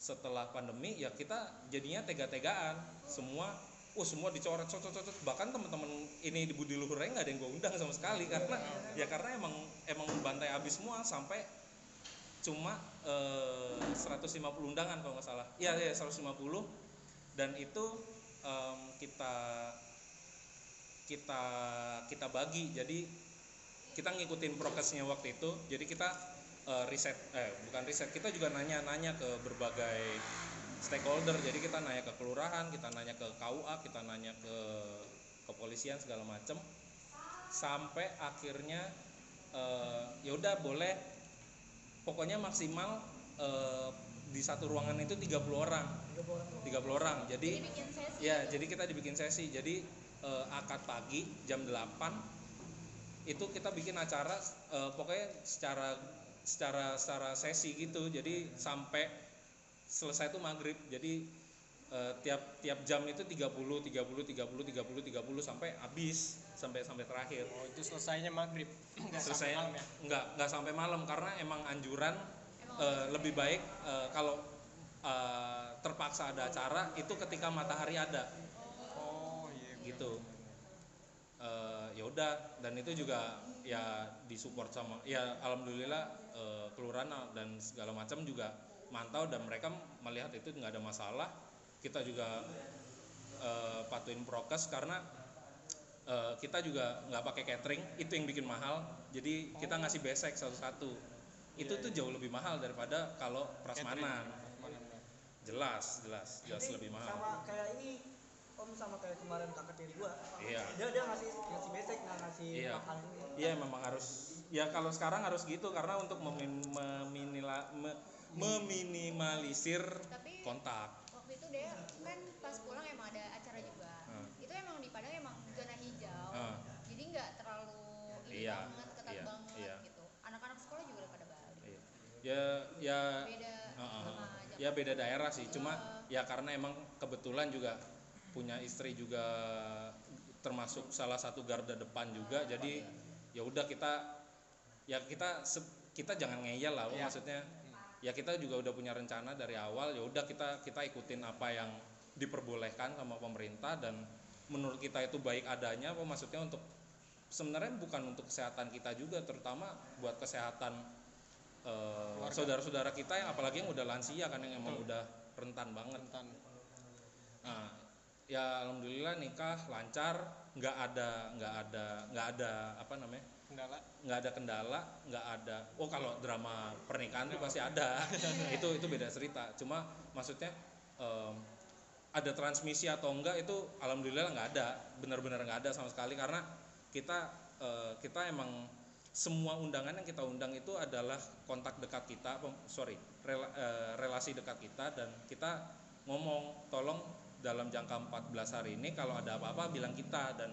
setelah pandemi ya kita jadinya tega-tegaan. Semua oh semua dicoret cocot cocot bahkan teman-teman ini di Budi Luhurnya nggak ada yang gue undang sama sekali. Karena ya karena emang emang bantai habis semua sampai cuma eh, 150 undangan kalau nggak salah. Iya iya 150 dan itu em, kita kita kita bagi. Jadi kita ngikutin prokesnya waktu itu. Jadi kita eh, riset eh bukan riset kita juga nanya-nanya ke berbagai stakeholder. Jadi kita nanya ke kelurahan kita nanya ke KUA kita nanya ke kepolisian segala macem. Sampai akhirnya eh, ya udah boleh. Pokoknya maksimal eh, di satu ruangan itu 30 orang. 30 orang. Jadi Jadi sesi? ya jadi kita dibikin sesi. Jadi eh, akad pagi jam 8 itu kita bikin acara eh, pokoknya secara secara secara sesi gitu. Jadi sampai selesai itu maghrib. Jadi eh, tiap tiap jam itu 30 30 30 30 30 sampai habis sampai sampai terakhir. Oh itu selesainya maghrib. Nggak sampai selesai malam ya? nggak nggak sampai malam. Karena emang anjuran Emang eh, lebih baik eh, kalau eh, terpaksa ada acara itu ketika matahari ada. Oh iya gitu. Eh, udah dan itu juga ya disupport sama ya alhamdulillah eh, kelurahan dan segala macam juga mantau dan mereka melihat itu nggak ada masalah. Kita juga eh, patuhin prokes karena eh, kita juga nggak pakai catering itu yang bikin mahal. Jadi kita ngasih besek satu-satu. Itu tuh jauh lebih mahal daripada kalau prasmanan. Ya. jelas jelas jelas lebih mahal. sama kayak ini om sama kayak kemarin kakak tiri gua iya dia dia ngasih ngasih basic nggak ngasih Iya. makanan ini Iya memang harus ya kalau sekarang harus gitu karena untuk memin, meminila- me- meminimalisir Tapi kontak. waktu itu dia kan pas pulang emang ada acara juga. Hmm. Itu emang di Padang emang zona hijau. Hmm. Jadi nggak terlalu ini Iya, banget, ketat iya, banget iya. gitu. Anak-anak sekolah juga udah pada balik. Iya. Ya ya Beda Heeh. sama ya beda daerah sih. Oh. Cuma ya karena emang kebetulan juga punya istri juga termasuk salah satu garda depan juga. Jadi ya udah kita ya kita kita jangan ngeyel lah Iya. maksudnya. Ya kita juga udah punya rencana dari awal. Ya udah kita kita ikutin apa yang diperbolehkan sama pemerintah dan menurut kita itu baik adanya apa maksudnya untuk sebenarnya bukan untuk kesehatan kita juga terutama buat kesehatan eh, Keluarga. saudara-saudara kita yang apalagi yang udah lansia kan yang emang udah rentan banget rentan nah ya alhamdulillah nikah lancar nggak ada nggak ada nggak ada apa namanya? Kendala? Nggak ada kendala nggak ada. Oh kalau drama pernikahan itu pasti ada. <laughs> Itu itu beda cerita. Cuma maksudnya em, ada transmisi atau enggak itu alhamdulillah nggak ada. Benar-benar nggak ada sama sekali. Karena kita eh, kita emang semua undangan yang kita undang itu adalah kontak dekat kita sorry rela- eh, relasi dekat kita dan kita ngomong tolong dalam jangka 14 hari ini kalau ada apa-apa bilang kita dan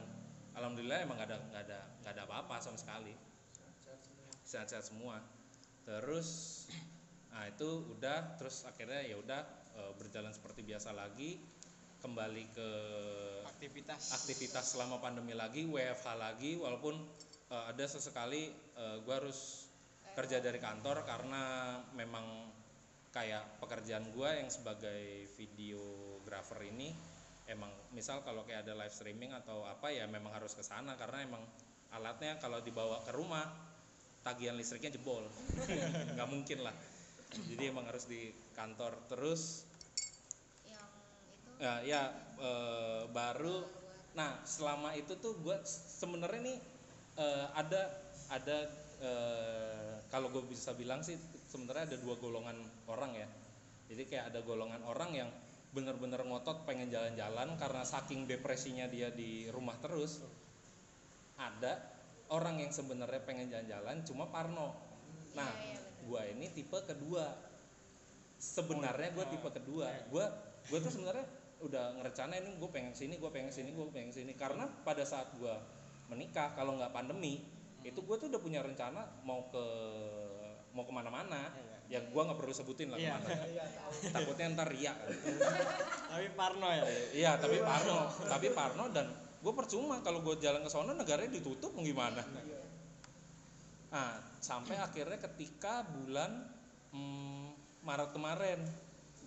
alhamdulillah emang nggak ada nggak ada nggak ada apa-apa sama sekali. Sehat-sehat semua. Terus nah itu udah terus akhirnya ya udah eh, berjalan seperti biasa lagi kembali ke aktivitas. aktivitas selama pandemi lagi WFH lagi walaupun eh, ada sesekali gue harus kerja dari kantor karena memang kayak pekerjaan gue yang sebagai videographer ini emang misal kalau kayak ada live streaming atau apa ya memang harus ke sana karena emang alatnya kalau dibawa ke rumah tagihan listriknya jebol. <laughs> Nggak mungkin lah. Jadi emang harus di kantor. Terus yang itu? Ya, ya eh, baru nah selama itu tuh gue sebenarnya nih eh, ada ada eh, kalau gue bisa bilang sih sebenarnya ada dua golongan orang ya. Jadi kayak ada golongan orang yang bener-bener ngotot pengen jalan-jalan karena saking depresinya dia di rumah terus ada orang yang sebenarnya pengen jalan-jalan cuma parno. Nah Iya, iya, gua ini tipe kedua. Sebenarnya gue tipe kedua. Gue gue tuh sebenarnya udah ngerencanain gue pengen sini gue pengen sini gue pengen sini. Karena pada saat gue menikah kalau nggak pandemi itu gue tuh udah punya rencana mau ke mau ke mana-mana yang gue nggak perlu sebutin lah Iya. ke mana. <laughs> Iya takutnya ntar riak kan. tapi Parno ya? Iya tapi Parno. Tapi Parno dan gue percuma kalau gue jalan ke sana negaranya ditutup mau gimana? Nah sampai akhirnya ketika bulan hmm, Maret kemarin.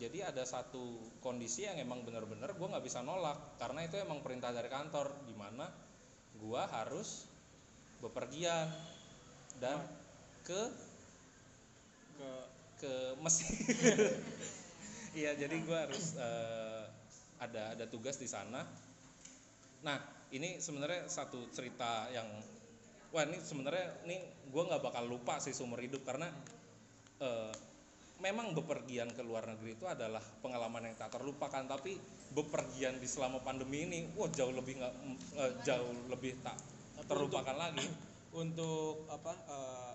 Jadi ada satu kondisi yang emang bener-bener gue nggak bisa nolak karena itu emang perintah dari kantor di mana gue harus bepergian dan ke ke ke Mesir. <laughs> Iya, jadi gue harus eh, ada ada tugas di sana. Nah, ini sebenarnya satu cerita yang wah ini sebenarnya ini gue nggak bakal lupa sih seumur hidup karena eh, memang bepergian ke luar negeri itu adalah pengalaman yang tak terlupakan tapi bepergian di selama pandemi ini wah jauh lebih nggak eh, jauh lebih tak terlupakan lagi untuk apa eh,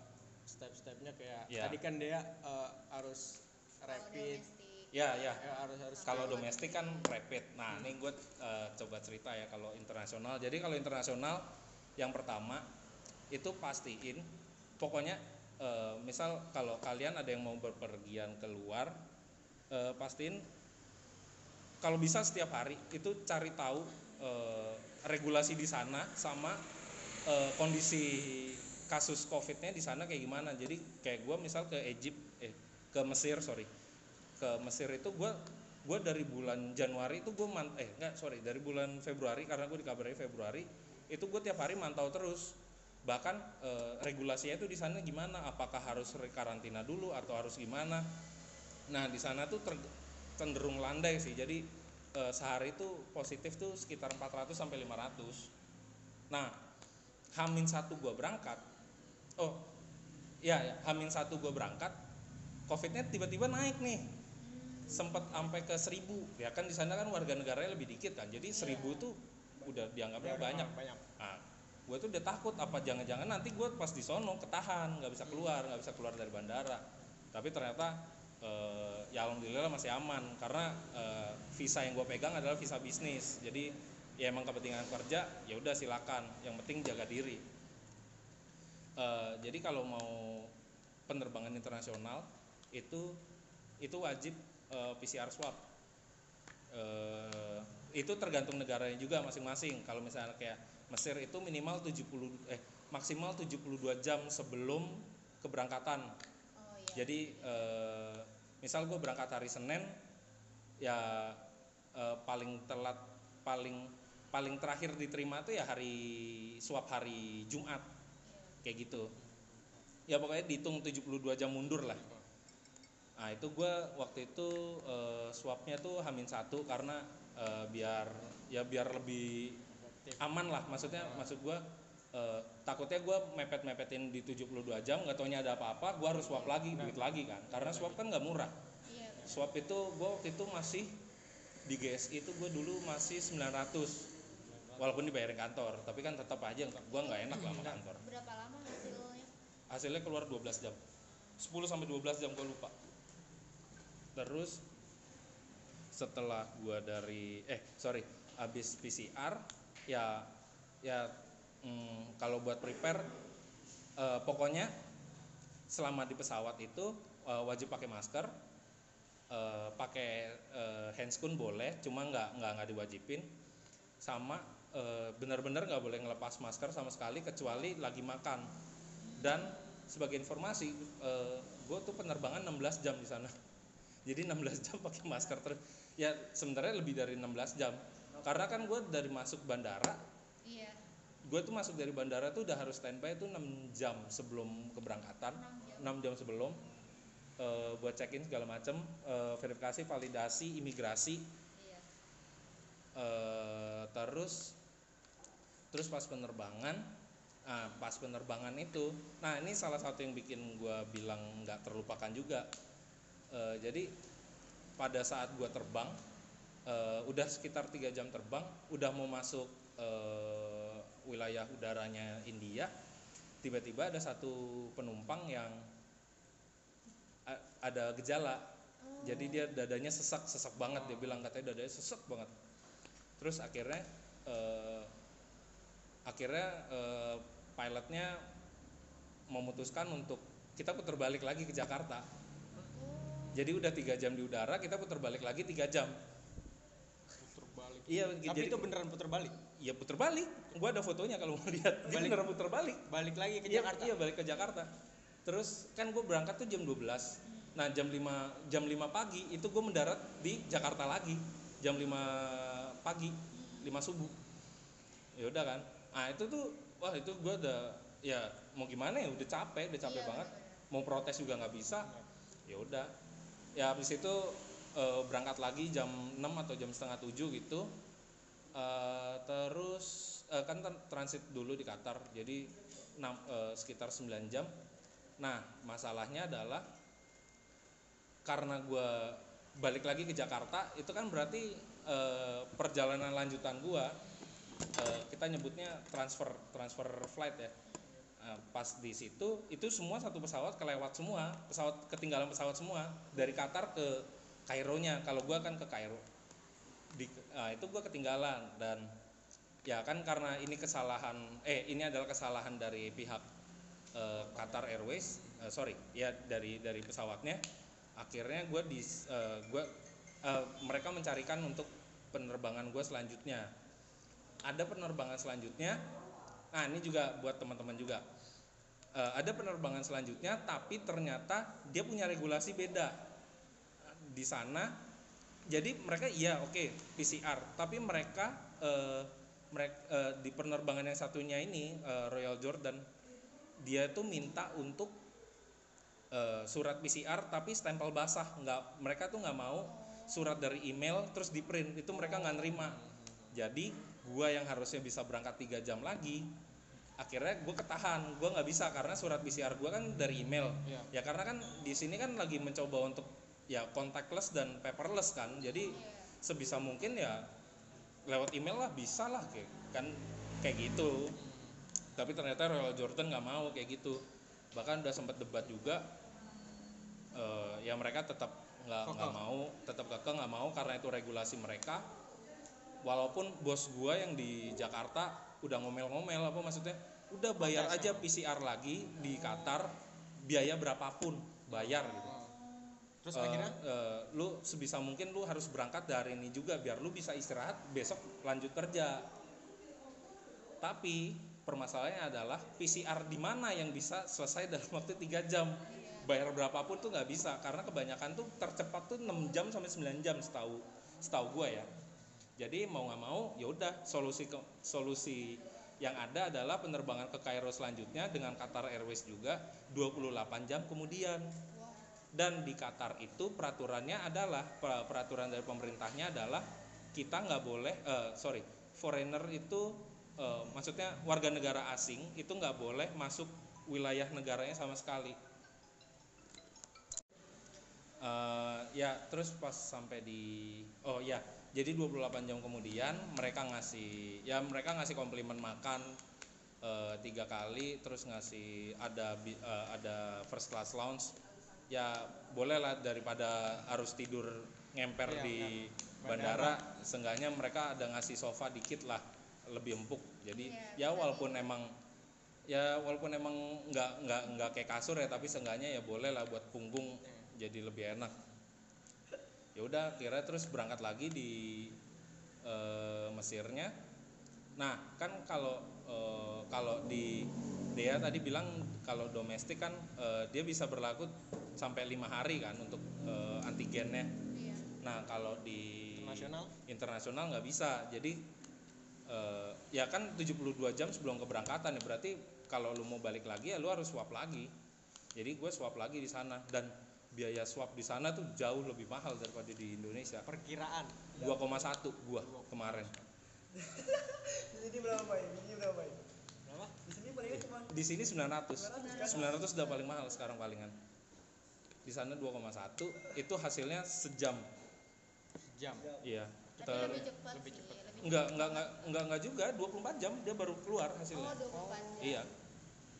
step-stepnya kayak Ya. tadi kan dia eh, harus rapid. domestik. ya ya ya harus harus kalau domestik kan rapid. Nah ini gue eh, coba cerita ya kalau internasional. Jadi kalau internasional yang pertama itu pastiin pokoknya eh, misal kalau kalian ada yang mau berpergian keluar eh, pastiin kalau bisa setiap hari itu cari tahu eh, regulasi di sana sama eh, kondisi kasus covidnya di sana kayak gimana? Jadi kayak gue misal ke Egypt eh ke Mesir sorry. Ke Mesir itu gue gue dari bulan Januari itu gue man eh enggak sorry dari bulan Februari karena gue dikabari Februari itu gue tiap hari mantau terus. Bahkan eh, regulasinya itu di sana gimana? Apakah harus karantina dulu atau harus gimana? Nah di sana tuh cenderung landai sih. Jadi eh, sehari itu positif tuh sekitar 400 sampai 500 nah Hamin satu gue berangkat oh ya, ya. Hamin satu gue berangkat covidnya tiba-tiba naik nih. Sempat sampai ke seribu. Ya kan di sana kan warga negaranya lebih dikit kan. Jadi seribu tuh udah dianggapnya banyak. banyak. Nah gue tuh udah takut apa jangan-jangan nanti gue pas di sono ketahan nggak bisa keluar nggak bisa keluar dari bandara. Tapi ternyata eh, ya alhamdulillah masih aman. Karena eh, visa yang gue pegang adalah visa bisnis. Jadi ya emang kepentingan kerja ya udah silakan. Yang penting jaga diri Eh, jadi kalau mau penerbangan internasional itu itu wajib eh, PCR swab. Eh, itu tergantung negaranya juga masing-masing. Kalau misalnya kayak Mesir itu minimal 70 eh maksimal 72 jam sebelum keberangkatan. Oh iya. jadi eh, misal gue berangkat hari Senin ya eh, paling telat paling paling terakhir diterima tuh ya hari swab hari Jumat kayak gitu. Ya pokoknya dihitung 72 jam mundur lah. Nah itu gue waktu itu eh, swabnya tuh hamin satu karena eh, biar ya biar lebih aman lah. Maksudnya maksud gue eh, takutnya gue mepet-mepetin di 72 jam nggak taunya ada apa-apa gue harus swab lagi duit lagi kan. Karena swab kan nggak murah. Iya. swab itu gue waktu itu masih di GSI itu gue dulu masih 900 walaupun dibayarin kantor tapi kan tetap aja gue nggak enak lah sama kantor. Berapa lama hasilnya? hasilnya keluar 12 jam. 10 sampai 12 jam gue lupa. Terus setelah gua dari eh sorry habis PCR ya ya mm, kalau buat prepare eh, pokoknya selama di pesawat itu eh, wajib pakai masker eh, pakai eh, handscoon boleh cuma nggak nggak nggak diwajibin sama benar-benar nggak boleh ngelepas masker sama sekali kecuali lagi makan. Dan sebagai informasi gue tuh penerbangan 16 jam di sana. <laughs> Jadi 16 jam pakai masker terus. Ya sebenarnya lebih dari 16 jam. Karena kan gue dari masuk bandara Iya. gue tuh masuk dari bandara tuh udah harus standby tuh 6 jam sebelum keberangkatan. 6 jam. Sebelum eh, buat check in segala macem eh, verifikasi validasi imigrasi. Iya. eh, terus terus pas penerbangan ah, pas penerbangan itu nah ini salah satu yang bikin gue bilang nggak terlupakan juga. Eh, jadi pada saat gue terbang eh, udah sekitar tiga jam terbang udah mau masuk eh, wilayah udaranya India tiba-tiba ada satu penumpang yang a- ada gejala. Jadi dia dadanya sesak sesak banget. Dia bilang katanya dadanya sesak banget. Terus akhirnya eh, akhirnya eh, pilotnya memutuskan untuk kita putar balik lagi ke Jakarta. Jadi udah tiga jam di udara kita putar balik lagi tiga jam. Puter balik. Iya tapi jadi itu beneran puter balik? Ya putar balik. Gua ada fotonya kalau mau lihat. Dia Balik. beneran putar balik. Balik lagi ke Iya, Jakarta? Iya balik ke Jakarta. Terus kan gue berangkat tuh jam 12 Nah jam 5 jam 5 pagi itu gue mendarat di Jakarta lagi. Jam 5 pagi 5 subuh. Ya udah kan. Nah itu tuh wah itu gue udah ya mau gimana ya udah capek udah capek Iya, banget. bener-bener. Mau protes juga nggak bisa. Ya udah. Ya habis itu eh, berangkat lagi jam 6 atau jam setengah 7 gitu. Eh, terus eh, kan tran- transit dulu di Qatar jadi enam- eh, sekitar 9 jam nah masalahnya adalah karena gue balik lagi ke Jakarta itu kan berarti eh, perjalanan lanjutan gue eh, kita nyebutnya transfer transfer flight ya. Eh, pas di situ itu semua satu pesawat kelewat semua pesawat ketinggalan pesawat semua. Dari Qatar ke Kaironya kalau gua kan ke Kairo di ah, itu gua ketinggalan. Dan ya kan karena ini kesalahan eh ini adalah kesalahan dari pihak eh, Qatar Airways eh, sorry ya dari dari pesawatnya. Akhirnya gue di eh, gua eh, mereka mencarikan untuk penerbangan gue selanjutnya ada penerbangan selanjutnya. Nah ini juga buat teman-teman juga. Eh, ada penerbangan selanjutnya tapi ternyata dia punya regulasi beda di sana. Jadi mereka iya oke PCR tapi mereka eh, mereka di penerbangan yang satunya ini eh, Royal Jordan dia tuh minta untuk eh, surat PCR tapi stempel basah. Nggak mereka tuh nggak mau surat dari email terus di print. Itu mereka nggak nerima. Jadi gua yang harusnya bisa berangkat tiga jam lagi akhirnya gue ketahan. Gue nggak bisa karena surat PCR gue kan dari email. Iya. ya karena kan di sini kan lagi mencoba untuk ya contactless dan paperless kan. Jadi sebisa mungkin ya lewat email lah bisa lah kayak kan kayak gitu. Tapi ternyata Royal Jordan nggak mau kayak gitu. Bahkan udah sempat debat juga eh, ya mereka tetap nggak nggak mau tetap kekeh nggak mau karena itu regulasi mereka walaupun bos gua yang di Jakarta udah ngomel-ngomel apa maksudnya? Udah bayar aja PCR lagi di Qatar biaya berapapun bayar gitu. Terus Eh, akhirnya? Eh, lu sebisa mungkin lu harus berangkat dari ini juga biar lu bisa istirahat besok lanjut kerja. Tapi permasalahannya adalah PCR di mana yang bisa selesai dalam waktu 3 jam? Bayar berapapun tuh nggak bisa karena kebanyakan tuh tercepat tuh 6 jam sampai 9 jam setahu setahu gua ya jadi mau nggak mau ya udah solusi ke, solusi yang ada adalah penerbangan ke Kairo selanjutnya dengan Qatar Airways juga 28 jam kemudian. Dan di Qatar itu peraturannya adalah per- peraturan dari pemerintahnya adalah kita nggak boleh eh, sorry foreigner itu eh, maksudnya warga negara asing itu nggak boleh masuk wilayah negaranya sama sekali. Eh, ya terus pas sampai di oh ya jadi 28 jam kemudian mereka ngasih ya mereka ngasih komplimen makan eh, tiga kali terus ngasih ada eh, ada first class lounge. Ya boleh lah daripada harus tidur ngemper Iya, di iya. bandara seenggaknya mereka ada ngasih sofa dikit lah lebih empuk. Jadi Iya, ya walaupun emang ya walaupun emang nggak nggak nggak kayak kasur ya tapi seenggaknya ya boleh lah buat punggung jadi lebih enak ya udah kira terus berangkat lagi di eh, Mesirnya. Nah kan kalau eh, kalau di Dea tadi bilang kalau domestik kan eh, dia bisa berlaku sampai lima hari kan untuk eh, antigennya. Iya. nah kalau di Internasional? internasional nggak bisa. Jadi eh, ya kan 72 jam sebelum keberangkatan ya. Berarti kalau lu mau balik lagi ya lu harus swab lagi. Jadi gue swab lagi di sana. Dan biaya swab di sana tuh jauh lebih mahal daripada di Indonesia. Perkiraan. 2,1 gua kemarin. <laughs> Di sini berapa pak di sini berapa pak berapa? Di sini palingnya cuma di sini 900 900 udah paling mahal sekarang palingan. Di sana 2,1 itu hasilnya sejam. Jam iya. Tapi Ter- lebih cepat lebih cepat. enggak enggak enggak enggak enggak juga 24 jam dia baru keluar hasilnya. Oh, 24 jam. Iya.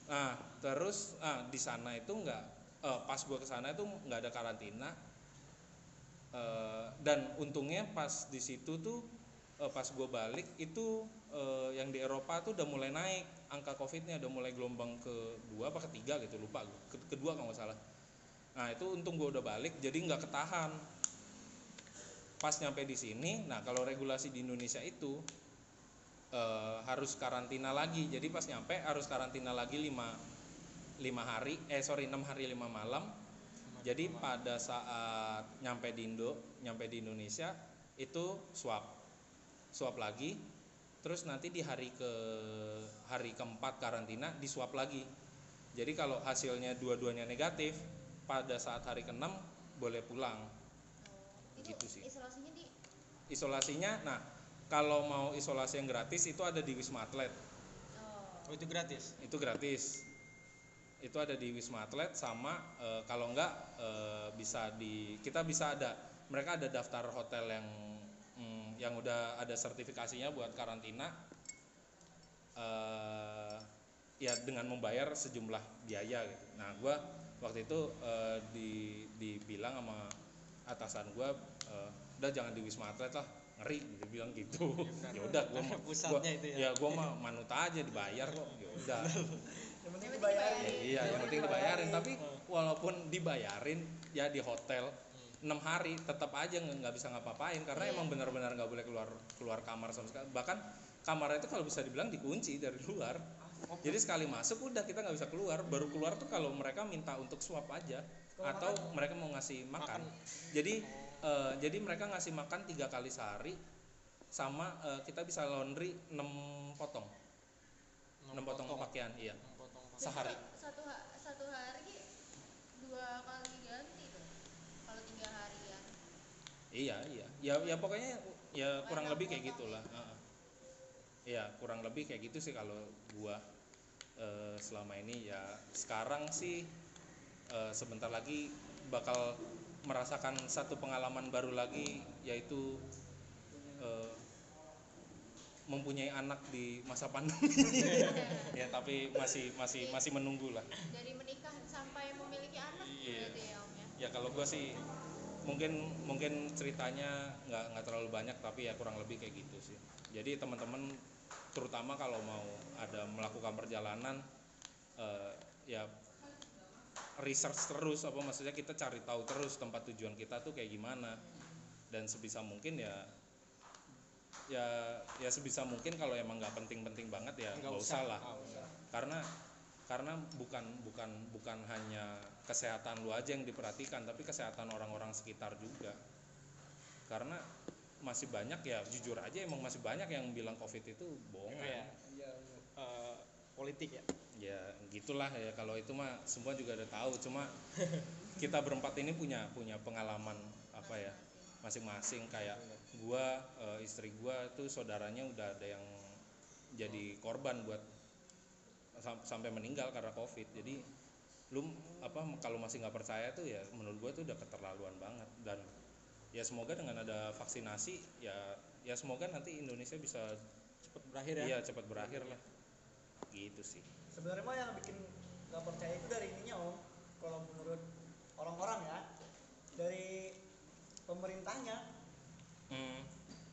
Nah, terus ah, di sana itu nggak eh, pas gua ke sana itu nggak ada karantina. Eh, dan untungnya pas di situ tuh eh, pas gua balik itu eh, yang di Eropa tuh udah mulai naik angka covidnya udah mulai gelombang kedua apa ketiga gitu lupa gua. Ke- kedua kalau nggak salah. Nah itu untung gua udah balik jadi nggak ketahan. Pas nyampe di sini, nah kalau regulasi di Indonesia itu eh, harus karantina lagi jadi pas nyampe harus karantina lagi 5 lima hari eh sorry 6 hari 5 malam. Jadi pada saat nyampe di Indo nyampe di Indonesia itu swab. Swab lagi terus nanti di hari ke hari keempat karantina di swab lagi. Jadi kalau hasilnya dua-duanya negatif pada saat hari ke-6 boleh pulang. Oh, itu Gitu sih. isolasinya di? Isolasinya nah kalau mau isolasi yang gratis itu ada di Wisma Atlet. Oh itu gratis. itu gratis itu ada di Wisma Atlet sama eh, kalau enggak eh, bisa di kita bisa ada mereka ada daftar hotel yang mm, yang udah ada sertifikasinya buat karantina eh, ya dengan membayar sejumlah biaya gitu. Nah, gua waktu itu eh, di dibilang sama atasan gua eh, udah jangan di Wisma Atlet lah. Ngeri dia bilang gitu. Ya udah. <laughs> Gua <laughs> mah Pusatnya gua- itu ya. ya gua mah manut aja dibayar kok. Ya udah <laughs> dibayarin. Dibayarin. iya yang penting dibayarin. Tapi walaupun dibayarin ya di hotel enam hari tetap aja nggak bisa ngapa-ngapain karena Iya. emang benar-benar nggak boleh keluar keluar kamar sama sekali. Bahkan kamar itu kalau bisa dibilang dikunci dari luar. Jadi sekali masuk udah kita nggak bisa keluar. Baru keluar tuh kalau mereka minta untuk swab aja. Atau mereka mau ngasih makan, jadi eh, jadi mereka ngasih makan tiga kali sehari sama eh, kita bisa laundry 6 potong. 6 potong pakaian iya. Enam potong pakaian. Sehari satu ha- satu hari dua kali ganti tuh kalau tiga harian Iya iya. Ya ya pokoknya ya kurang Enak lebih kayak gitulah. Heeh. Iya kurang lebih kayak gitu sih kalau gua eh, selama ini ya sekarang sih eh, sebentar lagi bakal merasakan satu pengalaman baru lagi yaitu eh, mempunyai anak di masa pandemi. <laughs> ya tapi masih masih masih menunggu lah. dari menikah sampai memiliki anak Iya. berarti ya om ya ya kalau gua sih mungkin mungkin ceritanya nggak nggak terlalu banyak tapi ya kurang lebih kayak gitu sih jadi teman-teman terutama kalau mau ada melakukan perjalanan eh, ya research terus apa maksudnya kita cari tahu terus tempat tujuan kita tuh kayak gimana dan sebisa mungkin ya ya ya sebisa mungkin kalau emang nggak penting-penting banget ya nggak usah lah Ah, usah. karena karena bukan bukan bukan hanya kesehatan lu aja yang diperhatikan tapi kesehatan orang-orang sekitar juga karena masih banyak ya jujur aja emang masih banyak yang bilang covid itu bohongan Iya. iya iya. Eh, politik ya. ya gitulah ya kalau itu mah semua juga udah tahu cuma <laughs> kita berempat ini punya punya pengalaman apa ya masing-masing kayak gua eh, istri gua tuh saudaranya udah ada yang jadi korban buat sam- sampai meninggal karena covid. Jadi lu apa kalau masih nggak percaya tuh ya menurut gua tuh udah keterlaluan banget. Dan ya semoga dengan ada vaksinasi ya ya semoga nanti Indonesia bisa Cepat berakhir ya. iya cepat berakhir lah. Gitu sih. Sebenarnya mah yang bikin nggak percaya itu dari ininya om. Kalau menurut orang-orang ya dari pemerintahnya Hmm.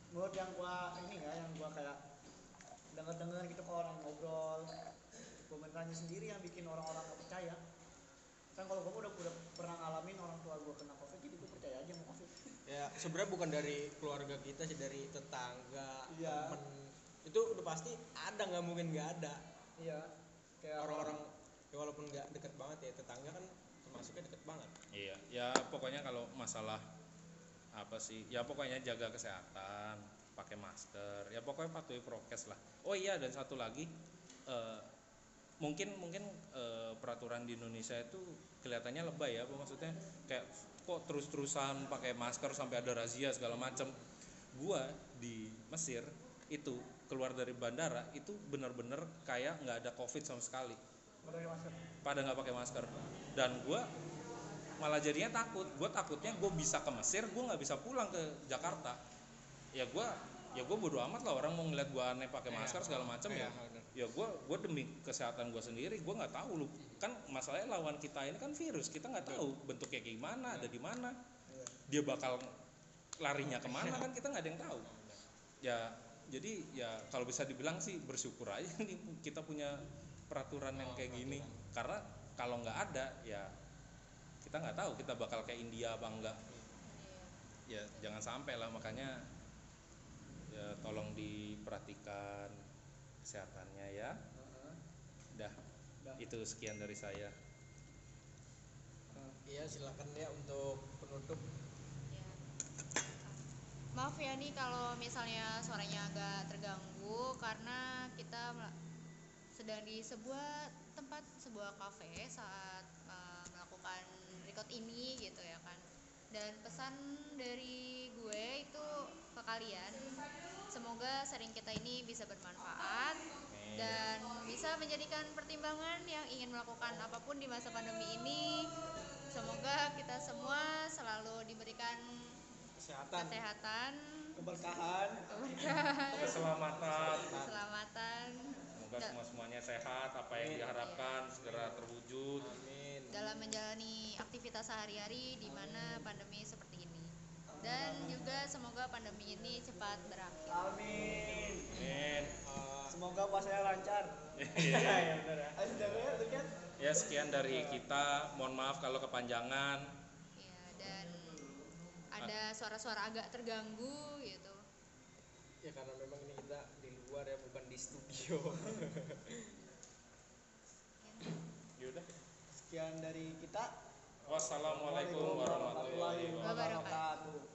menurut yang gua ini ya yang gua kayak dengar-dengar gitu kalau orang ngobrol pemerintahnya sendiri yang bikin orang-orang nggak percaya kan kalau gua udah udah pernah ngalamin orang tua gua kena covid jadi gua percaya aja sama covid Ya sebenarnya bukan dari keluarga kita sih dari tetangga, Iya. temen. Itu udah pasti ada nggak mungkin nggak ada. iya kayak Orang-orang ya walaupun nggak deket banget ya tetangga kan termasuknya deket banget. Iya, ya pokoknya kalau masalah apa sih? Ya pokoknya jaga kesehatan, pakai masker, ya pokoknya patuhi prokes lah. Oh iya dan satu lagi eh, mungkin mungkin eh, peraturan di Indonesia itu kelihatannya lebay ya, apa maksudnya kayak kok terus-terusan pakai masker sampai ada razia segala macam. Gua di Mesir itu keluar dari bandara itu benar-benar kayak nggak ada covid sama sekali pada nggak pakai masker dan gue malah jadinya takut. Gue takutnya gue bisa ke Mesir gue nggak bisa pulang ke Jakarta. Ya gue ya gue bodo amat lah orang mau ngeliat gue aneh pakai Iya. masker segala macam ya. Iya, bener. ya gue gue demi kesehatan gue sendiri gue nggak tahu lu. Kan masalahnya lawan kita ini kan virus kita nggak tahu bentuknya kayak gimana ada di mana. Iya. dia bakal larinya ke mana kan kita nggak ada yang tahu. Ya jadi ya kalau bisa dibilang sih bersyukur aja <laughs> nih kita punya peraturan yang kayak gini. karena kalau nggak ada ya kita nggak tahu kita bakal kayak India apa enggak ya jangan sampai lah makanya ya tolong diperhatikan kesehatannya ya Heeh. dah itu sekian dari saya Iya silakan ya untuk penutup. Ya. Maaf ya nih kalau misalnya suaranya agak terganggu karena kita sedang di sebuah tempat sebuah kafe saat record ini gitu ya kan. Dan pesan dari gue itu ke kalian semoga sharing kita ini bisa bermanfaat dan bisa menjadikan pertimbangan yang ingin melakukan apa pun di masa pandemi ini. Semoga kita semua selalu diberikan kesehatan. kesehatan, keberkahan. Keberkahan, keselamatan. Keselamatan. Semoga semua semuanya sehat apa yang diharapkan segera terwujud. Amin dalam menjalani aktivitas sehari-hari di mana pandemi seperti ini. Dan juga semoga pandemi ini cepat berakhir. amin Amin. Semoga puasanya lancar ya benar ya ayo jaga ya ya sekian dari kita mohon maaf kalau kepanjangan Ya, dan ada suara-suara agak terganggu gitu. ya karena memang ini kita di luar ya bukan di studio <laughs> yaudah sekian dari kita. Wassalamualaikum warahmatullahi wabarakatuh